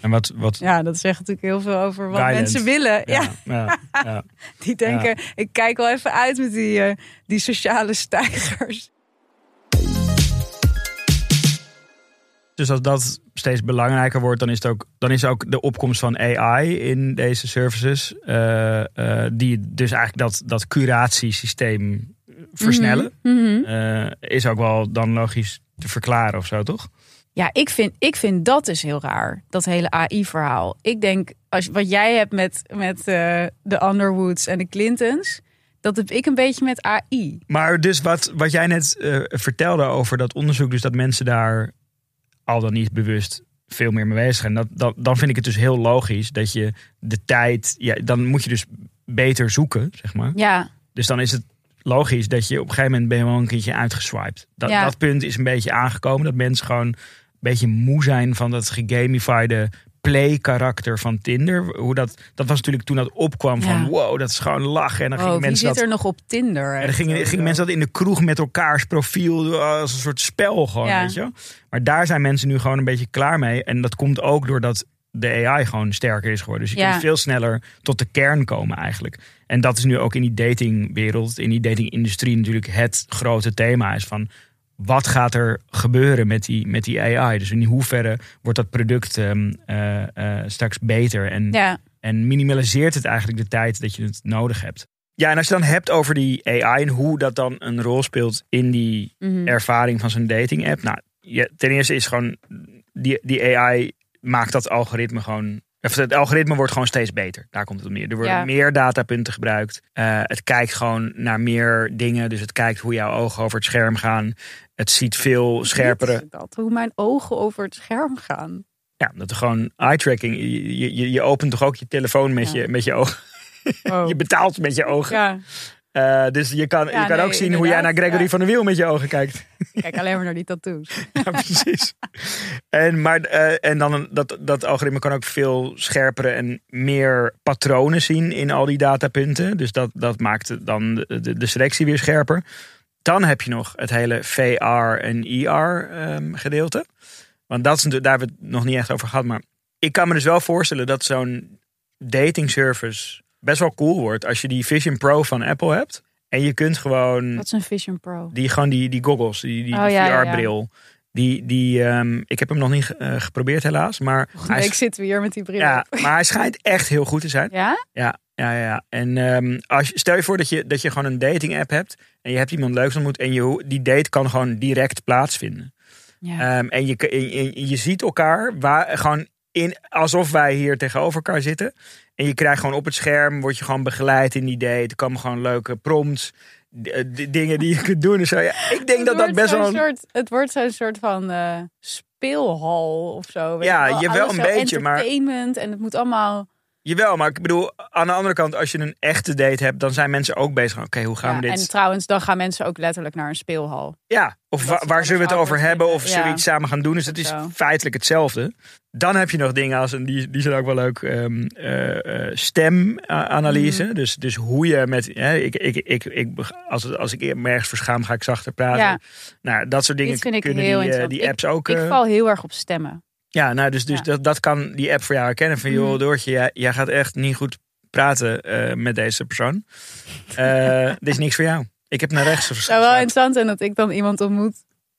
En wat, wat Ja, dat zegt natuurlijk heel veel over wat Violent. mensen willen. Ja. ja, ja, ja. die denken, ik kijk wel even uit met die, eh, die sociale stijgers. Dus als dat steeds belangrijker wordt, dan is, het ook, dan is ook de opkomst van AI in deze services, eh, eh, die dus eigenlijk dat, dat curatiesysteem versnellen, Mhm. eh, is ook wel dan logisch te verklaren of zo, toch? Ja, ik vind, ik vind dat dus heel raar. Dat hele AI-verhaal. Ik denk, als, wat jij hebt met, met de Underwoods en de Clintons... dat heb ik een beetje met AI. Maar dus wat, wat jij net vertelde over dat onderzoek, dus dat mensen daar al dan niet bewust veel meer mee bezig zijn, dat, dat, dan vind ik het dus heel logisch dat je de tijd, ja, dan moet je dus beter zoeken, zeg maar. Ja, Dus dan is het logisch dat je op een gegeven moment ben je wel een keertje uitgeswiped. Dat, Ja. dat punt is een beetje aangekomen. Dat mensen gewoon een beetje moe zijn van dat gegamifiede play-karakter van Tinder. Hoe dat, dat was natuurlijk toen dat opkwam van Ja. wow, dat is gewoon lachen. En dan oh, gingen mensen zit dat... er nog op Tinder? En dan gingen, gingen mensen dat in de kroeg met elkaars profiel als een soort spel gewoon, Ja. weet je. Maar daar zijn mensen nu gewoon een beetje klaar mee. En dat komt ook doordat de AI gewoon sterker is geworden. Dus je Ja. kunt veel sneller tot de kern komen eigenlijk. En dat is nu ook in die datingwereld, in die datingindustrie natuurlijk het grote thema is van... Wat gaat er gebeuren met die, met die AI? Dus in hoeverre wordt dat product ehm, eh, eh, straks beter? En Ja, en minimaliseert het eigenlijk de tijd dat je het nodig hebt. Ja, en als je dan hebt over die AI en hoe dat dan een rol speelt in die mhm. ervaring van zo'n dating app. Nou, je, ten eerste is gewoon die, die AI maakt dat algoritme gewoon. of Het algoritme wordt gewoon steeds beter. Daar komt het op neer. Er worden Ja. meer datapunten gebruikt. Eh, het kijkt gewoon naar meer dingen. Dus het kijkt hoe jouw ogen over het scherm gaan. Het ziet veel scherpere. Dat, hoe mijn ogen over het scherm gaan. Ja, dat er gewoon eye tracking. Je, je, je opent toch ook je telefoon met, Ja. je, met je ogen. Oh. Je betaalt met je ogen. Ja, Eh, dus je kan, Ja, je kan nee, ook zien hoe jij naar Gregory ja. van der Wiel met je ogen kijkt. ik kijk alleen maar naar die tattoos. ja, precies. En, maar, eh, en dan dat, dat algoritme kan ook veel scherpere en meer patronen zien in al die datapunten. Dus dat, dat maakt dan de, de, de selectie weer scherper. Dan heb je nog het hele VR en IR ehm, gedeelte. Want dat is, daar hebben we het nog niet echt over gehad. Maar ik kan me dus wel voorstellen dat zo'n dating service best wel cool wordt als je die Vision Pro van Apple hebt. En je kunt gewoon Wat is een Vision Pro? die gewoon die, die goggles, die, die, Oh, die ja. VR-bril. Die, die, ehm, ik heb hem nog niet eh, geprobeerd helaas. Maar Volgende hij, week zitten we hier met die bril ja, maar hij schijnt echt heel goed te zijn. Ja? Ja, ja, ja. En ehm, als je, stel je voor dat je, dat je gewoon een dating app hebt. En je hebt iemand leuks ontmoet. En je, die date kan gewoon direct plaatsvinden. Ja. Ehm, en je, je, je, je ziet elkaar waar, gewoon in, alsof wij hier tegenover elkaar zitten. En je krijgt gewoon op het scherm, word je gewoon begeleid in die date. Er komen gewoon leuke prompts. eh, dingen die je kunt doen. en zo. Ja, ik denk Het dat dat best wel... Soort, het wordt zo'n soort van eh, speelhal of zo. weet Ja, je wel. jawel, Alles een beetje, maar- en het moet allemaal... Jawel, maar ik bedoel, aan de andere kant, als je een echte date hebt, dan zijn mensen ook bezig. van, Oké, hoe gaan Ja, we dit? en trouwens, dan gaan mensen ook letterlijk naar een speelhal. Ja, of wa- waar zullen we het over hebben? Of vinden. zullen we Ja. iets samen gaan doen? Dus het is Zo. feitelijk hetzelfde. Dan heb je nog dingen als, en die, die zijn ook wel leuk, eh, eh, stemanalyse. Mhm. Dus, dus hoe je met, hè, ik, ik, ik, ik, als, als ik ergens verschaam, ga ik zachter praten. Ja. Nou, dat soort dingen kunnen die, eh, die apps ook. Ik val heel erg op stemmen. Ja, nou, dus, dus Ja. Dat, dat kan die app voor jou herkennen. Van, joh, Mhm. Doortje, jij, jij gaat echt niet goed praten eh, met deze persoon. Eh dit is niks voor jou. Ik heb naar rechts Het zou wel interessant zijn dat ik dan iemand ontmoet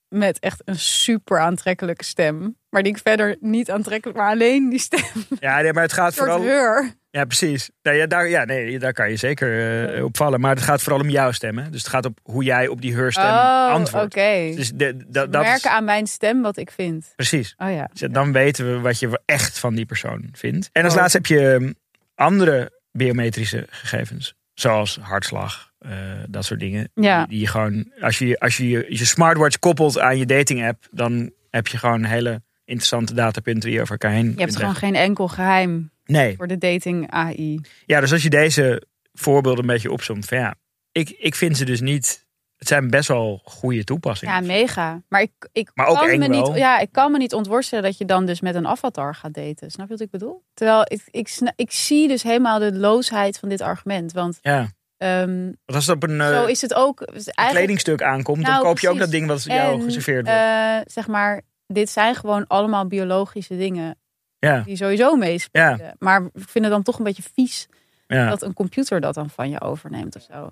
met echt een super aantrekkelijke stem. Maar die ik verder niet aantrekkelijk, maar alleen die stem. Ja, nee, maar het gaat soort vooral... heur. Ja, precies. Nou, ja, daar, ja, nee, daar kan je zeker eh, op vallen. Maar het gaat vooral om jouw stem. Hè? Dus het gaat op hoe jij op die heurstem Oh, oké. antwoordt. Dus de, dat, dat is, Merken aan mijn stem wat ik vind. precies. Oh ja. Dus dan weten we wat je echt van die persoon vindt. En als Oh. laatste heb je ehm, andere biometrische gegevens. Zoals hartslag, eh, dat soort dingen. Ja. Die, die je gewoon, als je, als je je smartwatch koppelt aan je dating app, dan heb je gewoon hele interessante datapunten die je over elkaar heen Je hebt gewoon leggen. geen enkel geheim Nee. voor de dating AI. Ja, dus als je deze voorbeelden een beetje opzomt, van ja, ik, ik vind ze dus niet Het zijn best wel goede toepassingen. Ja, mega. Maar ik, ik, Maar kan me wel. niet, ja, ik kan me niet ontworstelen dat je dan dus met een avatar gaat daten. Snap je wat ik bedoel? Terwijl ik, ik, sna- ik zie dus helemaal de loosheid van dit argument. Want Ja. Ehm, Want als het op een, eh, zo is het ook. Eigenlijk, kledingstuk aankomt, dan Nou, koop je ook dat ding wat jou En, geserveerd wordt. eh, zeg maar, dit zijn gewoon allemaal biologische dingen ja, die sowieso meespelen. ja, Maar ik vind het dan toch een beetje vies ja. dat een computer dat dan van je overneemt of zo.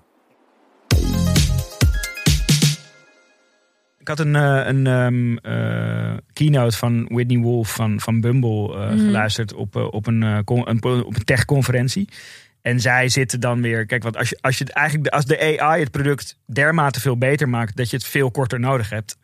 Ik had een, eh, een ehm, eh, keynote van Whitney Wolf van, van Bumble Mhm. geluisterd op, op een, op een tech-conferentie. En zij zitten dan weer. Kijk, want als, je, als, je het eigenlijk, als de AI het product dermate veel beter maakt dat je het veel korter nodig hebt,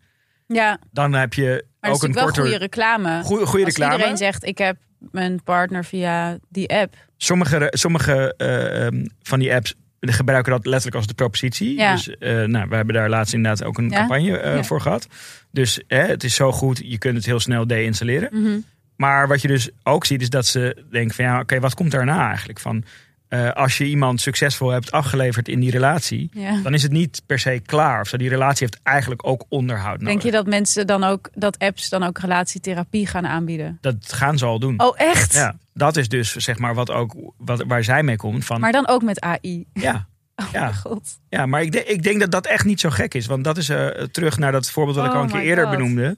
Ja, dan heb je maar ook een wel korter. goede reclame. Goede, goede Als reclame. iedereen zegt, ik heb mijn partner via die app. Sommige, sommige eh, ehm, van die apps gebruiken dat letterlijk als de propositie. Ja. Dus eh, nou, we hebben daar laatst inderdaad ook een Ja. campagne eh, Ja. voor gehad. Dus hè, het is zo goed, je kunt het heel snel deinstalleren. Mhm. Maar wat je dus ook ziet, is dat ze denken van ja, oké, wat komt daarna eigenlijk? Van eh, als je iemand succesvol hebt afgeleverd in die relatie, Ja. dan is het niet per se klaar. Of zo. Die relatie heeft eigenlijk ook onderhoud nodig. Denk je dat mensen dan ook, dat apps dan ook relatietherapie gaan aanbieden? Dat gaan ze al doen. Oh, echt? Ja, dat is dus zeg maar wat ook wat, waar zij mee komt. Van, Maar dan ook met AI. ja, Oh Ja. god. ja, maar ik, denk- ik denk dat dat echt niet zo gek is. Want dat is eh, terug naar dat voorbeeld wat ik Oh al een keer eerder God. benoemde.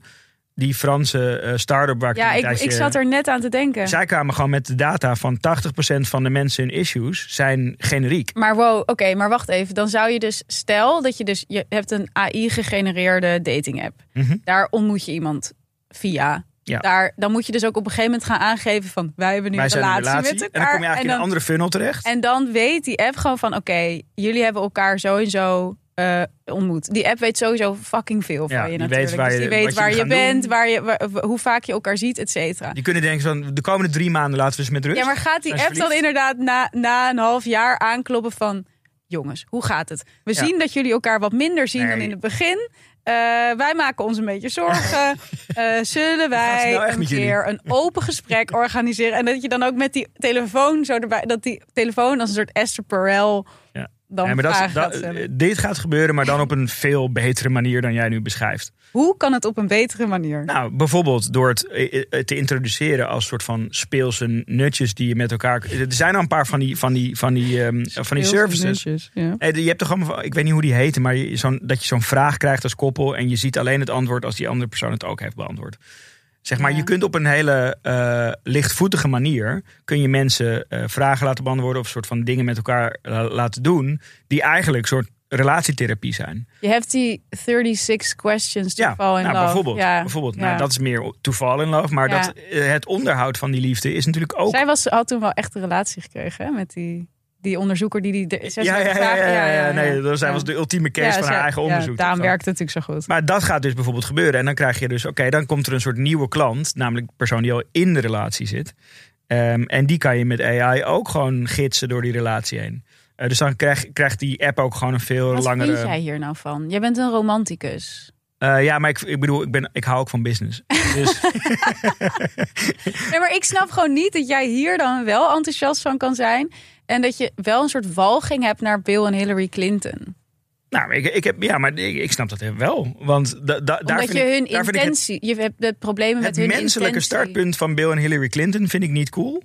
Die Franse eh, start-up waar ik Ja, ik, ik zat er net aan te denken. Zij kwamen gewoon met de data van 80% van de mensen hun issues zijn generiek. Maar wow, oké, maar wacht even. Dan zou je dus, stel dat je dus, je hebt een AI-gegenereerde dating app. Mhm. Daar ontmoet je iemand via. Ja. Daar, dan moet je dus ook op een gegeven moment gaan aangeven van, wij hebben nu Wij een relatie, een relatie. met En elkaar. dan kom je eigenlijk in een andere funnel terecht. en dan weet die app gewoon van, oké, jullie hebben elkaar zo en zo eh, ontmoet. Die app weet sowieso fucking veel Ja, van je die weet natuurlijk. waar dus je- die weet wat waar je bent, doen. waar je, waar- hoe vaak je elkaar ziet, et cetera. Die kunnen denken van de komende drie maanden laten we ze met rust. Ja, maar gaat die app dan inderdaad na, na een half jaar aankloppen van... Jongens, hoe gaat het? We Ja. zien dat jullie elkaar wat minder zien dan in het begin. Eh, wij maken ons een beetje zorgen. Eh, zullen wij nou een jullie? keer een open gesprek organiseren? En dat je dan ook met die telefoon zo erbij... Dat die telefoon als een soort Esther Perel. Dan Ja, maar dat, gaat eh, dit gaat gebeuren, maar dan op een veel betere manier dan jij nu beschrijft. Hoe kan het op een betere manier? Nou, bijvoorbeeld door het eh, eh, te introduceren als soort van speelse nutjes die je met elkaar. Er zijn al een paar van die, van die, van die, ehm, van die services. Ja. Eh, Je hebt toch allemaal, ik weet niet hoe die heten, maar je, zo'n, dat je zo'n vraag krijgt als koppel en je ziet alleen het antwoord als die andere persoon het ook heeft beantwoord. Zeg maar, Ja. je kunt op een hele eh, lichtvoetige manier kun je mensen eh, vragen laten beantwoorden of soort van dingen met elkaar eh, laten doen die eigenlijk soort relatietherapie zijn. Je hebt die 36 questions to Ja, fall in nou, love. bijvoorbeeld. Ja. bijvoorbeeld Ja. nou, dat is meer to fall in love, maar dat, het onderhoud van die liefde is natuurlijk ook. Zij was, had toen wel echt een relatie gekregen hè, met die, die onderzoeker die die. de- ja, 36 ja, ja, ja, ja, ja, nee, dat was de ultieme case Ja, van haar eigen ja, onderzoek. daarom werkt het natuurlijk zo goed. Maar dat gaat dus bijvoorbeeld gebeuren. En dan krijg je dus, oké, dan komt er een soort nieuwe klant, namelijk de persoon die al in de relatie zit. Ehm, en die kan je met AI ook gewoon gidsen door die relatie heen. Eh, dus dan krijg, krijgt die app ook gewoon een veel Wat langere. vind jij hier nou van? Jij bent een romanticus. Eh, ja, maar ik, ik bedoel, ik, ben, ik hou ook van business. Dus Nee, maar ik snap gewoon niet dat jij hier dan wel enthousiast van kan zijn. En dat je wel een soort walging hebt naar Bill en Hillary Clinton. nou, ik, ik heb, ja, maar ik, ik snap dat wel. Want da, da, daar vind je ik, hun vind ik het, intentie. Je hebt de problemen met het hun menselijke intentie. startpunt van Bill en Hillary Clinton vind ik niet cool.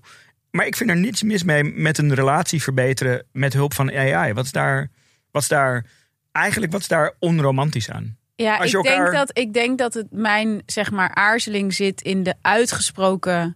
Maar ik vind er niets mis mee met een relatie verbeteren met hulp van AI. Wat is daar, wat is daar eigenlijk wat is daar onromantisch aan? Ja, ik, elkaar- denk dat, ik denk dat het mijn zeg maar aarzeling zit in de uitgesproken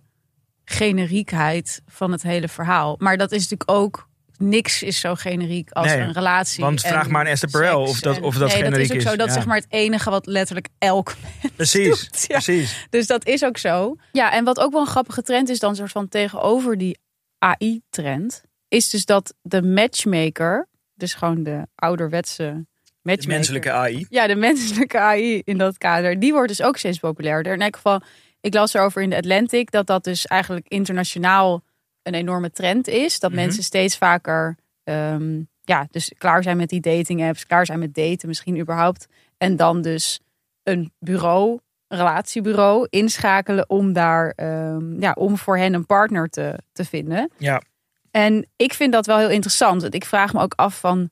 generiekheid van het hele verhaal. Maar dat is natuurlijk ook niks is zo generiek als Nee, een relatie. want vraag maar aan Esther Perel of dat- of dat nee, dat generiek is ook is. zo. Dat Ja. zeg maar het enige wat letterlijk elk Precies, doet. Ja. precies. Dus dat is ook zo. Ja, en wat ook wel een grappige trend is, dan soort van tegenover die AI-trend, is dus dat de matchmaker, dus gewoon de ouderwetse De matchmaker. menselijke AI. Ja, de menselijke AI in dat kader, die wordt dus ook steeds populairder. In elk geval, ik las erover in de Atlantic dat dat dus eigenlijk internationaal een enorme trend is. Dat Mhm. mensen steeds vaker, ehm, ja, dus klaar zijn met die dating apps, klaar zijn met daten misschien überhaupt. En dan dus een bureau, een relatiebureau inschakelen om daar, ehm, ja, om voor hen een partner te, te vinden. Ja. En ik vind dat wel heel interessant. Want ik vraag me ook af van,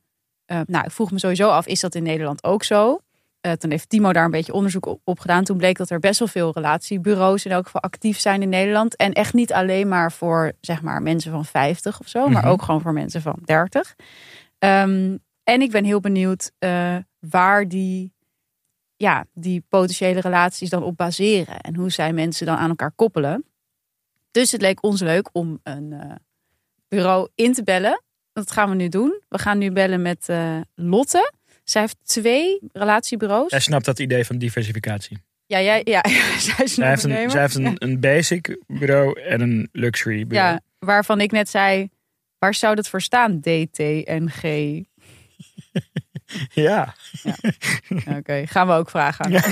Uh, nou, ik vroeg me sowieso af, is dat in Nederland ook zo? Uh, toen heeft Timo daar een beetje onderzoek op, gedaan. Toen bleek dat er best wel veel relatiebureaus in elk geval actief zijn in Nederland. En echt niet alleen maar voor zeg maar mensen van 50 of zo, maar Mhm. ook gewoon voor mensen van 30. Um, en ik ben heel benieuwd uh, waar die, ja, die potentiële relaties dan op baseren. En hoe zij mensen dan aan elkaar koppelen. Dus het leek ons leuk om een uh, bureau in te bellen. Dat gaan we nu doen. We gaan nu bellen met uh, Lotte. Zij heeft twee relatiebureaus. Jij snapt dat idee van diversificatie. Ja, ja, ja. zij, zij heeft, een, zij heeft een, basic bureau en een luxury bureau. Ja, waarvan ik net zei, waar zou dat voor staan? DTNG. ja. ja. Oké, okay. gaan we ook vragen. Ja.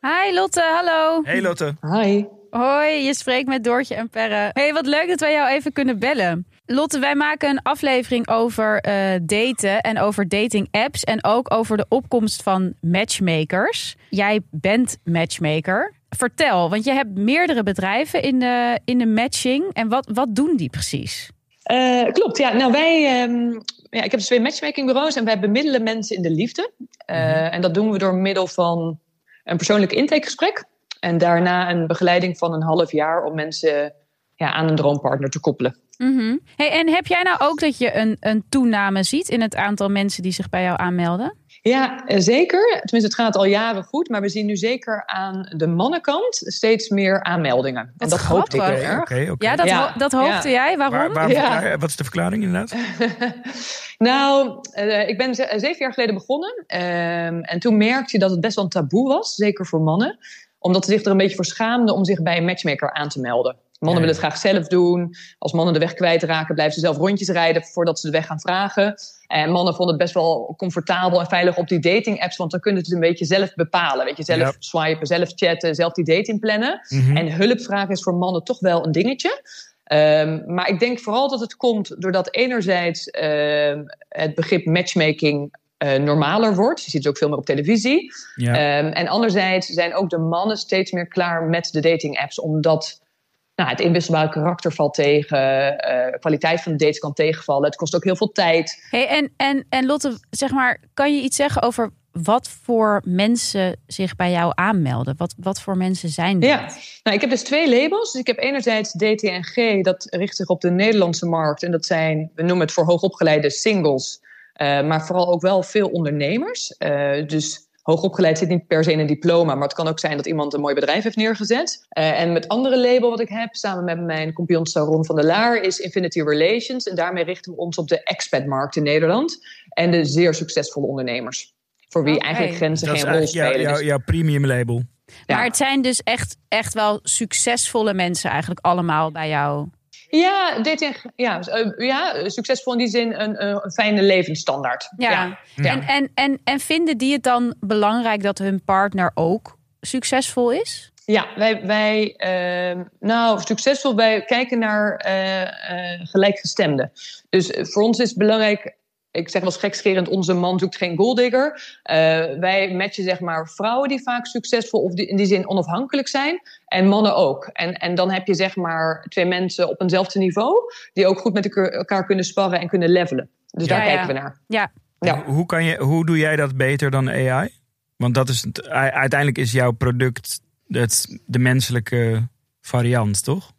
Hi Lotte, hallo. Hey Lotte. Hi. Hoi, je spreekt met Doortje en Perre. Hey, wat leuk dat wij jou even kunnen bellen. Lotte, wij maken een aflevering over uh, daten en over dating apps en ook over de opkomst van matchmakers. Jij bent matchmaker. Vertel, want je hebt meerdere bedrijven in de, in de matching. En wat, wat doen die precies? Uh, klopt, ja. Nou, wij, um, ja, ik heb dus twee matchmakingbureaus en wij bemiddelen mensen in de liefde. Uh, mm-hmm. En dat doen we door middel van een persoonlijk intakegesprek. En daarna een begeleiding van een half jaar om mensen ja, aan een droompartner te koppelen. Mm-hmm. Hey, en heb jij nou ook dat je een, een toename ziet in het aantal mensen die zich bij jou aanmelden? Ja, zeker. Tenminste, het gaat al jaren goed. Maar we zien nu zeker aan de mannenkant steeds meer aanmeldingen. En dat hoopte ik heel erg. Okay, okay. Ja, dat, Ja. ho dat hoopte Ja. jij. Waarom? Waar, waar Ja. verklaar- Wat is de verklaring inderdaad? nou, eh, ik ben ze- zeven jaar geleden begonnen. Ehm, en toen merkte je dat het best wel een taboe was. Zeker voor mannen. Omdat ze zich er een beetje voor schaamden om zich bij een matchmaker aan te melden. Mannen willen het graag zelf doen. Als mannen de weg kwijtraken, blijven ze zelf rondjes rijden voordat ze de weg gaan vragen. En mannen vonden het best wel comfortabel en veilig op die dating apps, want dan kunnen ze het een beetje zelf bepalen. Weet je, zelf swipen, zelf chatten, zelf die date inplannen. Mhm. En hulp vragen is voor mannen toch wel een dingetje. Ehm, maar ik denk vooral dat het komt doordat enerzijds ehm, het begrip matchmaking eh, normaler wordt. Je ziet het ook veel meer op televisie. ja. Ehm, en anderzijds zijn ook de mannen steeds meer klaar met de dating apps, omdat nou, het inwisselbare karakter valt tegen, eh, kwaliteit van de dates kan tegenvallen. Het kost ook heel veel tijd. Hey, en, en, en Lotte, zeg maar, kan je iets zeggen over wat voor mensen zich bij jou aanmelden? Wat, wat voor mensen zijn dat? Ja, nou, ik heb dus twee labels. Dus ik heb enerzijds DTNG, dat richt zich op de Nederlandse markt. En dat zijn, we noemen het voor hoogopgeleide singles, eh, maar vooral ook wel veel ondernemers. Eh, dus hoogopgeleid zit niet per se in een diploma, maar het kan ook zijn dat iemand een mooi bedrijf heeft neergezet. Eh, en met andere label wat ik heb, samen met mijn compagnon Saron van der Laar, is Infinity Relations. En daarmee richten we ons op de expatmarkt in Nederland en de zeer succesvolle ondernemers. Voor wie eigenlijk grenzen dat geen rol spelen. jouw, Dus- jouw premium label. Ja. Maar het zijn dus echt, echt wel succesvolle mensen eigenlijk allemaal bij jou. Ja, ja, eh, ja, succesvol in die zin een, een, fijne levensstandaard. Ja. ja. En, en, en, en vinden die het dan belangrijk dat hun partner ook succesvol is? Ja, wij, wij ehm, nou, succesvol, wij kijken naar eh, gelijkgestemden. Dus voor ons is het belangrijk, ik zeg wel gekscherend, onze man zoekt geen golddigger. Wij matchen zeg maar vrouwen die vaak succesvol of die, in die zin onafhankelijk zijn. En mannen ook. En, en dan heb je zeg maar twee mensen op eenzelfde niveau, die ook goed met elkaar- kunnen sparren en kunnen levelen. Dus daar Ja, kijken we naar. Ja. Ja. Hoe, kan je, hoe doe jij dat beter dan AI? Want dat is, uiteindelijk is jouw product het, de menselijke variant, toch?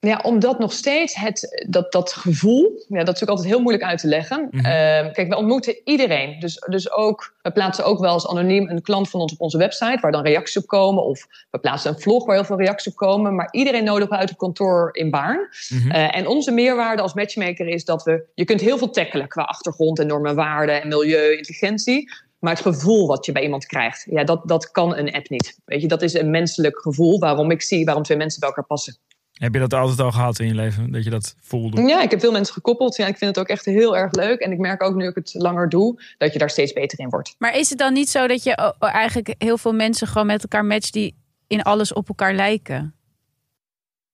Ja, omdat nog steeds het, dat, dat gevoel, ja, dat is natuurlijk altijd heel moeilijk uit te leggen. Mhm. Ehm, kijk, we ontmoeten iedereen. Dus, dus ook, we plaatsen ook wel eens anoniem een klant van ons op onze website, waar dan reacties op komen. Of we plaatsen een vlog waar heel veel reacties op komen. Maar iedereen nodigen we uit het kantoor in Baarn. Mhm. Eh, en onze meerwaarde als matchmaker is dat we, je kunt heel veel tackelen qua achtergrond en normen, waarden en milieu, intelligentie. Maar het gevoel wat je bij iemand krijgt, ja, dat, dat kan een app niet. Weet je, dat is een menselijk gevoel waarom ik zie waarom twee mensen bij elkaar passen. Heb je dat altijd al gehad in je leven? Dat je dat voelde? Ja, ik heb veel mensen gekoppeld. Ja, ik vind het ook echt heel erg leuk. En ik merk ook nu ik het langer doe, dat je daar steeds beter in wordt. Maar is het dan niet zo dat je o- eigenlijk heel veel mensen gewoon met elkaar matcht die in alles op elkaar lijken?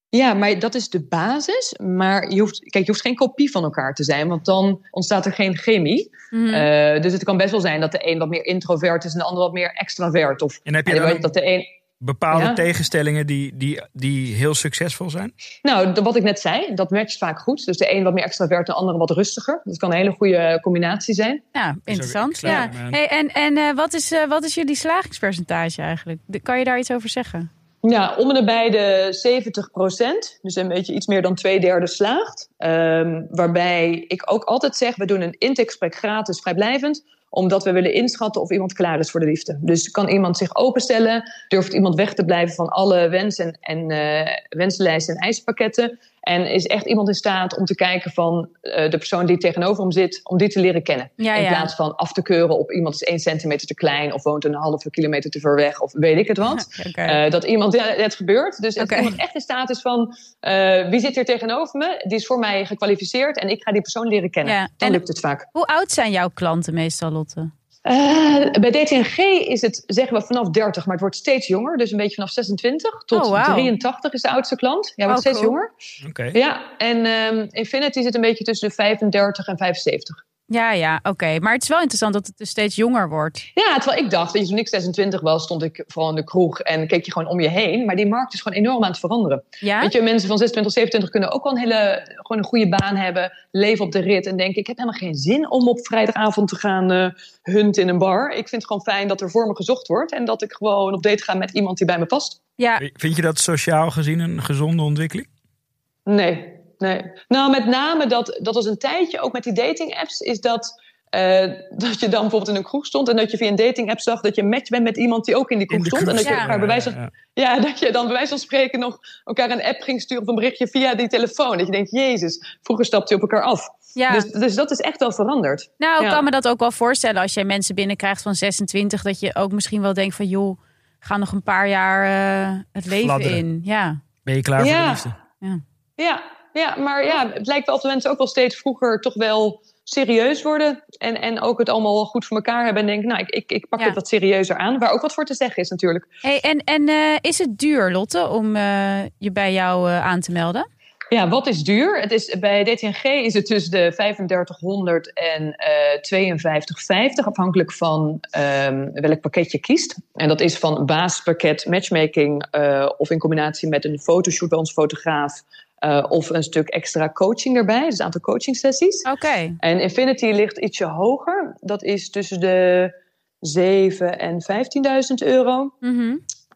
Ja, maar dat is de basis. Maar je hoeft, kijk, je hoeft geen kopie van elkaar te zijn, want dan ontstaat er geen chemie. Mhm. Eh, dus het kan best wel zijn dat de een wat meer introvert is en de ander wat meer extravert. Of En heb je dan dat de een. Bepaalde Ja. tegenstellingen die, die, die heel succesvol zijn? Nou, wat ik net zei, dat matcht vaak goed. Dus de een wat meer extravert, de andere wat rustiger. Dat kan een hele goede combinatie zijn. Ja, interessant. Ja. aan. Hey, en en eh, wat, is, eh, wat is jullie slagingspercentage eigenlijk? De- Kan je daar iets over zeggen? Ja, om en nabij de 70 procent. Dus een beetje iets meer dan twee derde slaagt. Ehm, waarbij ik ook altijd zeg, we doen een intakegesprek gratis, vrijblijvend omdat we willen inschatten of iemand klaar is voor de liefde. Dus kan iemand zich openstellen? Durft iemand weg te blijven van alle wensen en eh wensenlijsten en eisenpakketten? En is echt iemand in staat om te kijken van eh, de persoon die tegenover hem zit, om die te leren kennen? Ja, in ja. plaats van af te keuren op iemand is één centimeter te klein of woont een halve kilometer te ver weg of weet ik het wat. Eh, dat iemand, ja, het gebeurt. Dus als Oké. iemand echt in staat is van, eh, wie zit hier tegenover me? Die is voor mij gekwalificeerd en ik ga die persoon leren kennen. Dan en- lukt het vaak. Hoe oud zijn jouw klanten meestal, Lotte? Eh, bij DTNG is het, zeggen we, vanaf 30, maar het wordt steeds jonger. Dus een beetje vanaf 26 tot Oh, wauw. 83 is de oudste klant. Ja, wordt Oh, steeds cool. jonger. Oké. Ja, en ehm, Infinity zit een beetje tussen de 35 en 75. Ja, ja, oké. Maar het is wel interessant dat het dus steeds jonger wordt. Ja, terwijl ik dacht, weet je, toen ik 26 was, stond ik vooral in de kroeg en keek je gewoon om je heen. Maar die markt is gewoon enorm aan het veranderen. Ja? Weet je, mensen van 26, 27 kunnen ook wel een hele, gewoon een goede baan hebben, leven op de rit en denken, ik heb helemaal geen zin om op vrijdagavond te gaan eh hunten in een bar. Ik vind het gewoon fijn dat er voor me gezocht wordt en dat ik gewoon op date ga met iemand die bij me past. ja. Vind je dat sociaal gezien een gezonde ontwikkeling? Nee, nee. Nou, met name dat, dat was een tijdje, ook met die dating apps, is dat... eh, dat je dan bijvoorbeeld in een kroeg stond en dat je via een dating app zag dat je een match bent met iemand die ook in die kroeg In stond. En dat je kroeg, elkaar ja. bij wijze van, Ja, ja, dat je dan bij wijze van spreken nog elkaar een app ging sturen of een berichtje via die telefoon. Dat je denkt, jezus, vroeger stapte je op elkaar af. ja. Dus, dus dat is echt wel veranderd. nou, ik ja. kan me dat ook wel voorstellen als jij mensen binnenkrijgt van 26, dat je ook misschien wel denkt van joh, ga nog een paar jaar eh, het leven Fladderen. in. Ja. Ben je klaar voor Ja. de liefde? Ja, ja, maar ja, het lijkt wel de mensen ook wel steeds vroeger toch wel serieus worden. En, en ook het allemaal goed voor elkaar hebben. En denken, nou, ik, ik, ik pak Ja. het wat serieuzer aan. Waar ook wat voor te zeggen is natuurlijk. Hey, en en eh, is het duur, Lotte, om eh, je bij jou eh, aan te melden? Ja, wat is duur? Het is, bij DTNG is het tussen de 3500 en eh 52,50, afhankelijk van ehm, welk pakket je kiest. En dat is van basispakket matchmaking of in combinatie met een fotoshoot bij ons fotograaf. Eh, of een stuk extra coaching erbij, dus een aantal coaching sessies. Oké. En Infinity ligt ietsje hoger. Dat is tussen de 7 en 15.000 euro.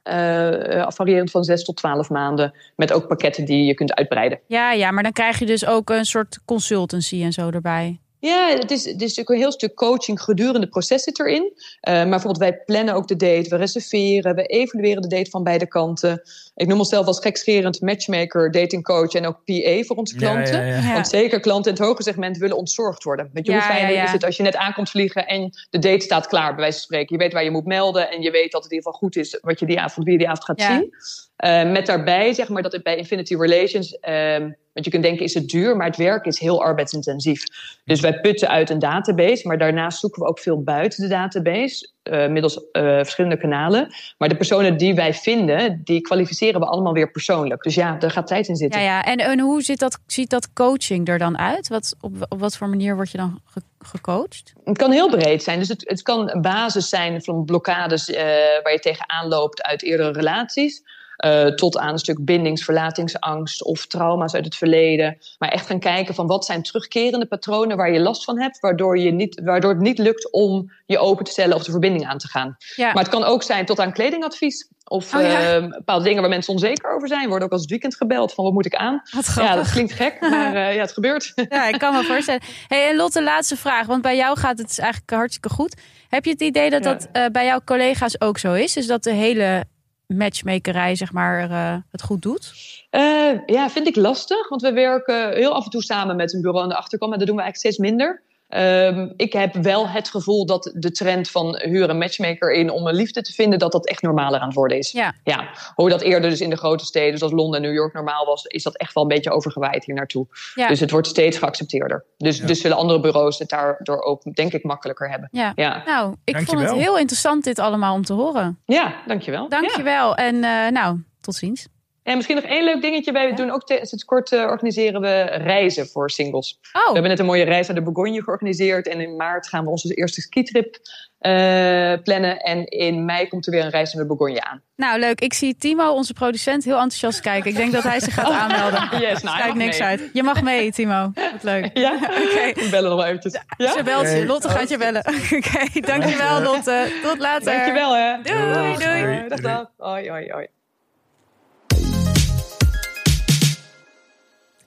Eh, variërend van 6 tot 12 maanden. Met ook pakketten die je kunt uitbreiden. Ja, ja, maar dan krijg je dus ook een soort consultancy en zo erbij. Ja, het is, het is natuurlijk een heel stuk coaching gedurende het proces zit erin. Eh, maar bijvoorbeeld wij plannen ook de date, we reserveren, we evalueren de date van beide kanten. Ik noem onszelf als gekscherend matchmaker, datingcoach en ook PA voor onze klanten. Ja, ja, ja. Ja. Want zeker klanten in het hoge segment willen ontzorgd worden. Weet je, Ja, hoe fijn ja, ja. is het als je net aankomt vliegen en de date staat klaar, bij wijze van spreken. Je weet waar je moet melden en je weet dat het in ieder geval goed is wat je die avond, wie je die avond gaat Ja. zien. Eh, met daarbij, zeg maar, dat het bij Infinity Relations, ehm, want je kunt denken, is het duur, maar het werk is heel arbeidsintensief. Dus wij putten uit een database, maar daarnaast zoeken we ook veel buiten de database, eh, middels eh, verschillende kanalen. Maar de personen die wij vinden, die kwalificeren we allemaal weer persoonlijk. Dus ja, daar gaat tijd in zitten. Ja, ja. En, en hoe ziet dat, ziet dat coaching er dan uit? Wat, op, op wat voor manier word je dan ge- gecoacht? Het kan heel breed zijn. Dus het, het kan een basis zijn van blokkades waar je tegenaan loopt uit eerdere relaties. Eh, tot aan een stuk bindings, verlatingsangst of trauma's uit het verleden. Maar echt gaan kijken van wat zijn terugkerende patronen waar je last van hebt. Waardoor, je niet, waardoor het niet lukt om je open te stellen of de verbinding aan te gaan. Ja. Maar het kan ook zijn tot aan kledingadvies. Of Oh ja. eh, bepaalde dingen waar mensen onzeker over zijn. Worden ook als het weekend gebeld van wat moet ik aan. Ja, dat klinkt gek, maar eh, ja, het gebeurt. Ja, ik kan me voorstellen. Hey, en Lotte, laatste vraag. Want bij jou gaat het dus eigenlijk hartstikke goed. Heb je het idee dat Ja. dat eh, bij jouw collega's ook zo is? Dus dat de hele matchmakerij zeg maar, eh, het goed doet? Eh, ja, vind ik lastig. Want we werken heel af en toe samen met een bureau aan de achterkant. Maar dat doen we eigenlijk steeds minder. Ehm, ik heb wel het gevoel dat de trend van huur een matchmaker in om een liefde te vinden, dat dat echt normaler aan het worden is. Ja. ja. Hoe dat eerder dus in de grote steden zoals Londen en New York normaal was, is dat echt wel een beetje overgewaaid hier naartoe. Ja. Dus het wordt steeds geaccepteerder. Dus, Ja. dus zullen andere bureaus het daardoor ook, denk ik, makkelijker hebben. Ja. Ja, Nou, ik vond het heel interessant dit allemaal om te horen. ja dankjewel. Dankjewel. En eh, nou, tot ziens. En misschien nog één leuk dingetje. Wij doen ook sinds kort eh, organiseren we reizen voor singles. We Oh, hebben net een mooie reis naar de Bourgogne georganiseerd. En in maart gaan we onze eerste skitrip eh, plannen. En in mei komt er weer een reis naar de Bourgogne aan. nou leuk. Ik zie Timo, onze producent, heel enthousiast kijken. Ik denk dat hij zich gaat aanmelden. Yes, nou, mag niks mee. uit. Je mag mee, Timo. Wat leuk. Ja? Oké. We bellen nog eventjes. Ja? Ze belt je. Lotte gaat je bellen. Oké, dankjewel Lotte. Tot later. Dankjewel hè. Doei, doei. Doei. Dag, dag. Hoi, hoi, hoi.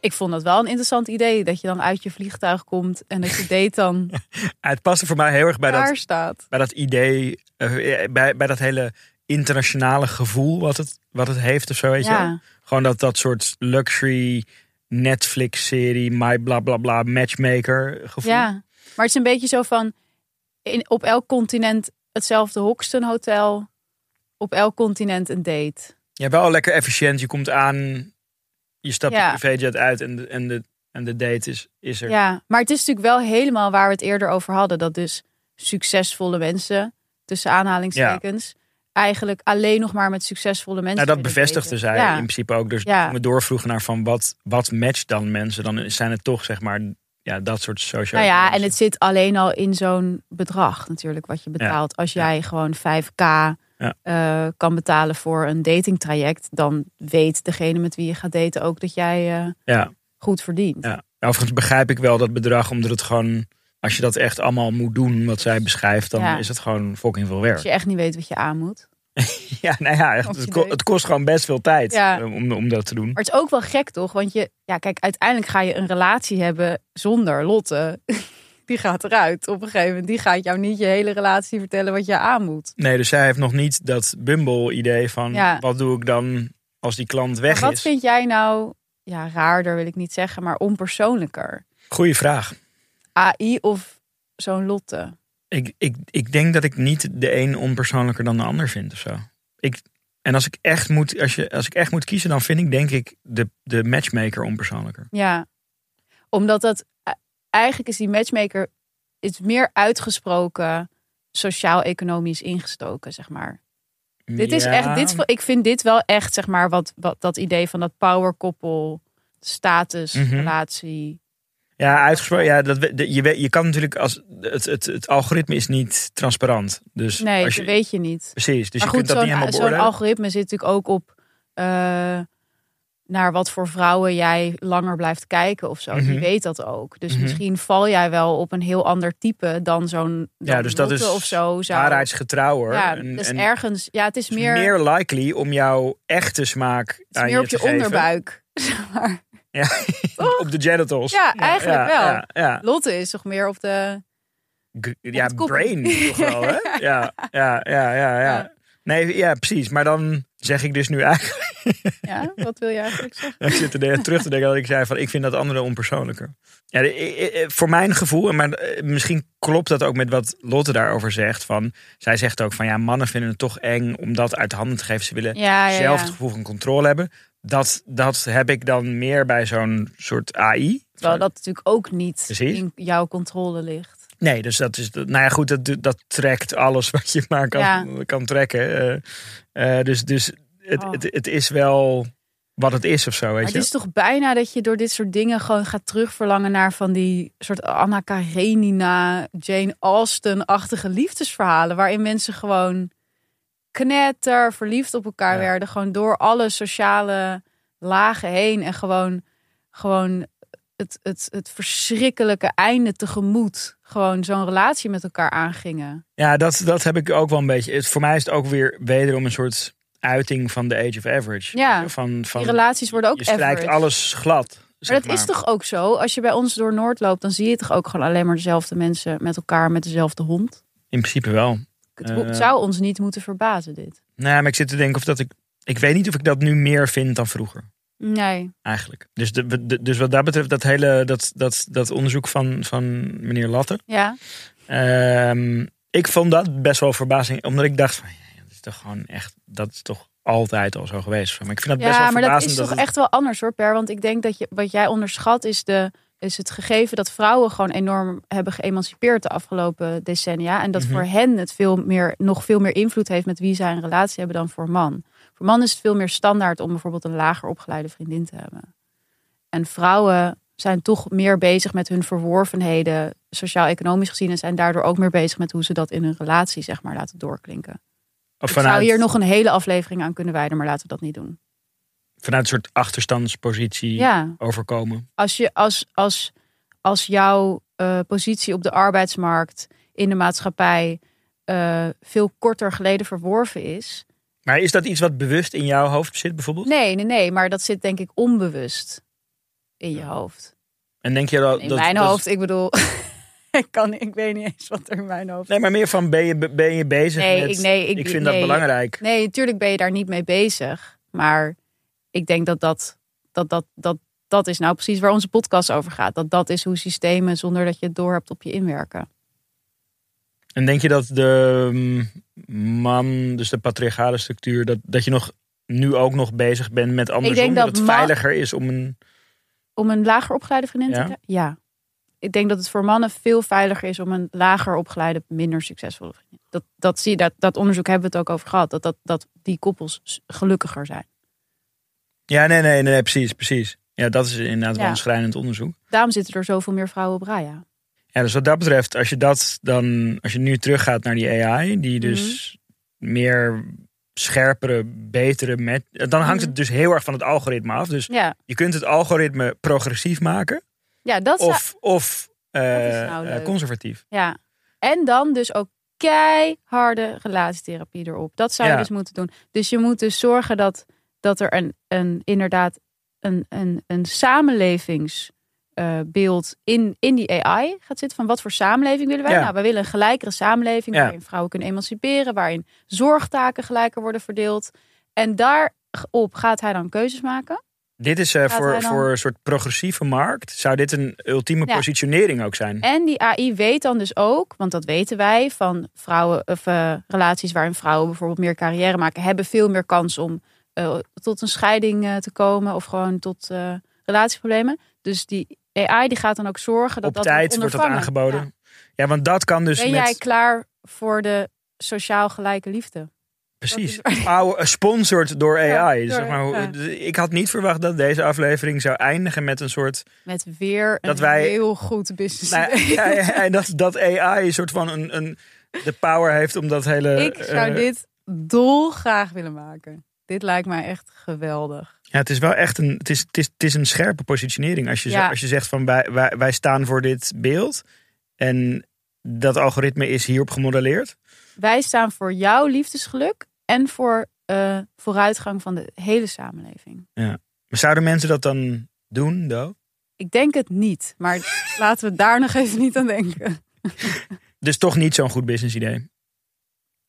Ik vond dat wel een interessant idee. Dat je dan uit je vliegtuig komt en dat je date dan Het paste voor mij heel erg bij dat, staat. bij dat idee, eh, bij, bij dat hele internationale gevoel wat het, wat het heeft of zo, weet je. Gewoon dat, dat soort luxury Netflix-serie, my bla bla bla, matchmaker gevoel. ja. Maar het is een beetje zo van... In, op elk continent hetzelfde Hoxton Hotel. Op elk continent een date. Ja, wel lekker efficiënt. Je komt aan, je stapt Ja. privéjet uit en de, en de, en de date is, is er. Ja, maar het is natuurlijk wel helemaal waar we het eerder over hadden. Dat dus succesvolle mensen, tussen aanhalingstekens... eigenlijk alleen nog maar met succesvolle mensen Nou, dat bevestigde zij Ja. in principe ook. Dus Ja. we doorvroegen naar van wat, wat matcht dan mensen, dan zijn het toch zeg maar ja, dat soort social. Nou ja, en het zit alleen al in zo'n bedrag natuurlijk wat je betaalt. Als Ja. jij gewoon 5k eh, kan betalen voor een datingtraject, dan weet degene met wie je gaat daten ook dat jij eh, Ja, goed verdient. ja. Overigens begrijp ik wel dat bedrag, omdat het gewoon, als je dat echt allemaal moet doen, wat zij beschrijft, dan is het gewoon fucking veel Als werk. je echt niet weet wat je aan moet. Ja, nou ja, echt, Als het, ko- kost gewoon best veel tijd Ja. eh, om, om dat te doen. Maar het is ook wel gek toch? Want je, ja, kijk, uiteindelijk ga je een relatie hebben zonder Lotte. Die gaat eruit op een gegeven moment. Die gaat jou niet je hele relatie vertellen wat je aan moet. Nee, dus zij heeft nog niet dat Bumble-idee van Ja. wat doe ik dan als die klant weg wat is. vind jij nou, ja, raarder wil ik niet zeggen, maar onpersoonlijker? Goeie vraag. AI of zo'n Lotte? Ik, ik, ik denk dat ik niet de een onpersoonlijker dan de ander vind of zo. Ik, en als ik, echt moet, als, je, als ik echt moet kiezen, dan vind ik denk ik de, de matchmaker onpersoonlijker. Ja, omdat dat e- eigenlijk is die matchmaker is meer uitgesproken sociaal-economisch ingestoken, zeg maar. Dit is echt, dit, ik vind dit wel echt, zeg maar, wat, wat dat idee van dat powerkoppel, status, Mhm. relatie. Ja, uitgesproken. Ja, dat, de- je, je kan natuurlijk als het, het, het algoritme is niet transparant. Dus Nee, als dat je, weet je niet. precies. Dus maar je goed, kunt dat niet zo'n helemaal zo'n beoordelen. algoritme zit natuurlijk ook op eh, naar wat voor vrouwen jij langer blijft kijken of zo. Die Mhm. weet dat ook. Dus Mhm. misschien val jij wel op een heel ander type dan zo'n Ja, dus dat is of zo. Zou, Waarheidsgetrouwer. Ja, En- dus en ergens, ja, het is meer, meer likely om jouw echte smaak het is aan meer je op te je geven. onderbuik. zeg maar. Ja, op de genitals. Ja, eigenlijk wel. Ja, ja. Lotte is toch meer op de. G- ja brain toch wel, hè? Ja, ja, ja, ja. Ja. Nee, ja, precies. Maar dan zeg ik dus nu eigenlijk... Ja, wat wil je eigenlijk zeggen? Ik zit er terug te denken dat ik zei van... ik vind dat andere onpersoonlijker. Ja, voor mijn gevoel, maar eh, misschien klopt dat ook met wat Lotte daarover zegt. Van, zij zegt ook van ja, mannen vinden het toch eng om dat uit de handen te geven. Ze willen Ja, ja, zelf ja. het gevoel van controle hebben. Dat, dat heb ik dan meer bij zo'n soort AI. Terwijl dat natuurlijk ook niet Precies. in jouw controle ligt. Nee, dus dat is. Nou ja, goed, dat, dat trekt alles wat je maar kan, Ja. kan trekken. Eh, eh, dus dus het, Oh. het, het is wel wat het is of zo, weet Maar je. het is toch bijna dat je door dit soort dingen gewoon gaat terugverlangen naar van die soort Anna Karenina, Jane Austen-achtige liefdesverhalen. Waarin mensen gewoon knetter verliefd op elkaar Ja. werden. Gewoon door alle sociale lagen heen. En gewoon, gewoon het, het, het verschrikkelijke einde tegemoet. Gewoon zo'n relatie met elkaar aangingen. Ja, dat, dat heb ik ook wel een beetje. Het, voor mij is het ook weer wederom een soort uiting van de age of average. Ja, van, van, Die relaties worden ook je average. alles glad. Maar dat is toch ook zo? Als je bij ons door Noord loopt, dan zie je toch ook gewoon alleen maar dezelfde mensen met elkaar met dezelfde hond. In principe wel. Het Eh. zou ons niet moeten verbazen, dit. Nou, maar ik zit te denken of dat ik. Ik weet niet of ik dat nu meer vind dan vroeger. Nee. Eigenlijk. Dus, de, de- dus wat dat betreft, dat hele dat, dat, dat onderzoek van, van meneer Latte. Ja. Ehm, ik vond dat best wel verbazing. Omdat ik dacht van, ja, dat is toch gewoon echt, dat is toch altijd al zo geweest. Maar ik vind dat best Ja, wel maar dat is toch het- echt wel anders hoor, Per. Want ik denk dat je, wat jij onderschat is, de, is het gegeven dat vrouwen gewoon enorm hebben geëmancipeerd de afgelopen decennia. En dat Mhm. voor hen het veel meer, nog veel meer invloed heeft met wie zij een relatie hebben dan voor man. Voor mannen is het veel meer standaard om bijvoorbeeld een lager opgeleide vriendin te hebben. En vrouwen zijn toch meer bezig met hun verworvenheden, sociaal-economisch gezien, en zijn daardoor ook meer bezig met hoe ze dat in hun relatie, zeg maar, laten doorklinken. Of Ik zou hier nog een hele aflevering aan kunnen wijden, maar laten we dat niet doen. vanuit een soort achterstandspositie Ja, overkomen. als, je, als, als, als jouw eh, positie op de arbeidsmarkt in de maatschappij eh, veel korter geleden verworven is. Maar is dat iets wat bewust in jouw hoofd zit bijvoorbeeld? Nee, nee, nee, maar dat zit denk ik onbewust in je hoofd. En denk je dat... In dat- mijn dat- hoofd, ik bedoel, ik, kan, ik weet niet eens wat er in mijn hoofd Nee, maar meer van ben je, ben je bezig Nee, met... ik, nee, ik, ik vind nee, dat belangrijk. Nee, natuurlijk ben je daar niet mee bezig. Maar ik denk dat dat, dat, dat, dat, dat is nou precies waar onze podcast over gaat. Dat dat is hoe systemen, zonder dat je het door hebt, op je inwerken. En denk je dat de mm, man, dus de patriarchale structuur, dat, dat je nog nu ook nog bezig bent met andersom? dat dat het veiliger is om een... Om een lager opgeleide vriendin Ja? te krijgen? Ja. Ik denk dat het voor mannen veel veiliger is om een lager opgeleide, minder succesvolle vriendin. Dat, dat, zie je, dat, dat onderzoek hebben we het ook over gehad. Dat, dat, dat die koppels gelukkiger zijn. Ja, nee, nee, nee, precies, precies. Ja, dat is inderdaad wel een schrijnend onderzoek. Daarom zitten er zoveel meer vrouwen op Raya. Ja, dus wat dat betreft, als je dat dan, als je nu teruggaat naar die AI, die dus Mhm. meer scherpere, betere met, dan hangt Mhm. het dus heel erg van het algoritme af. Dus Ja, je kunt het algoritme progressief maken ja dat zou- of, of eh, Dat nou eh, conservatief. Ja. En dan dus ook keiharde relatietherapie erop. Dat zou je Ja. dus moeten doen. Dus je moet dus zorgen dat, dat er een, een, inderdaad een, een, een samenlevingsbeeld in, in die AI gaat zitten. Van wat voor samenleving willen wij? Ja. Nou, wij willen een gelijkere samenleving Ja. waarin vrouwen kunnen emanciperen. Waarin zorgtaken gelijker worden verdeeld. En daarop gaat hij dan keuzes maken. Dit is eh, voor, dan- voor een soort progressieve markt. Zou dit een ultieme Ja. positionering ook zijn? En die AI weet dan dus ook, want dat weten wij van vrouwen of eh, relaties waarin vrouwen bijvoorbeeld meer carrière maken, hebben veel meer kans om eh, tot een scheiding eh, te komen of gewoon tot eh, relatieproblemen. Dus die AI die gaat dan ook zorgen dat Op dat tijd wordt dat aangeboden. Ja. Ja, want dat kan dus Ben met... jij klaar voor de sociaal gelijke liefde? Precies. Oude, eh, sponsored door Ja, AI. zeg maar, ja. Ik had niet verwacht dat deze aflevering zou eindigen met een soort... Met weer een Dat wij- heel goed business Nou, ja, en dat, dat AI een soort van een, een, de power heeft om dat hele... Ik zou eh, dit dolgraag willen maken. Dit lijkt mij echt geweldig. Ja, het is wel echt een, het is, het is, het is een scherpe positionering. Als je, Ja. als je zegt van wij, wij, wij staan voor dit beeld. En dat algoritme is hierop gemodelleerd. Wij staan voor jouw liefdesgeluk en voor eh, vooruitgang van de hele samenleving. Maar zouden mensen dat dan doen, Do? Ik denk het niet, maar laten we daar nog even niet aan denken. Dus toch niet zo'n goed business idee.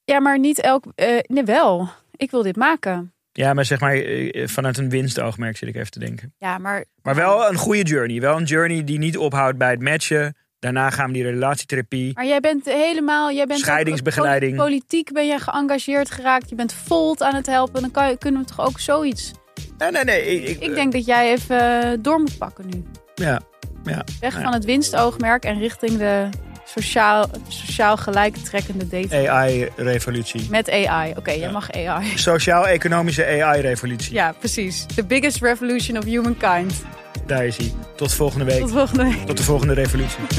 Ja, maar niet elk. eh nee, wel. Ik wil dit maken. Ja, maar zeg maar eh, vanuit een winstoogmerk zit ik even te denken. Ja, maar. Maar wel een goede journey. Wel een journey die niet ophoudt bij het matchen. Daarna gaan we die relatietherapie. Maar jij bent helemaal. Jij bent Scheidingsbegeleiding. poli- Politiek ben je geëngageerd geraakt. Je bent Volt aan het helpen. Dan kan je, kunnen we toch ook zoiets. Nee, nee, nee. Ik, ik- denk dat jij even eh, door moet pakken nu. Ja, ja. Weg Ja. van het winstoogmerk en richting de sociaal, sociaal gelijktrekkende dating. AI-revolutie. Met AI. Oké, jij Ja. mag AI. Sociaal-economische AI-revolutie. Ja, precies. The biggest revolution of humankind. Daar is hij. Tot volgende week. Tot volgende week. Tot de volgende revolutie.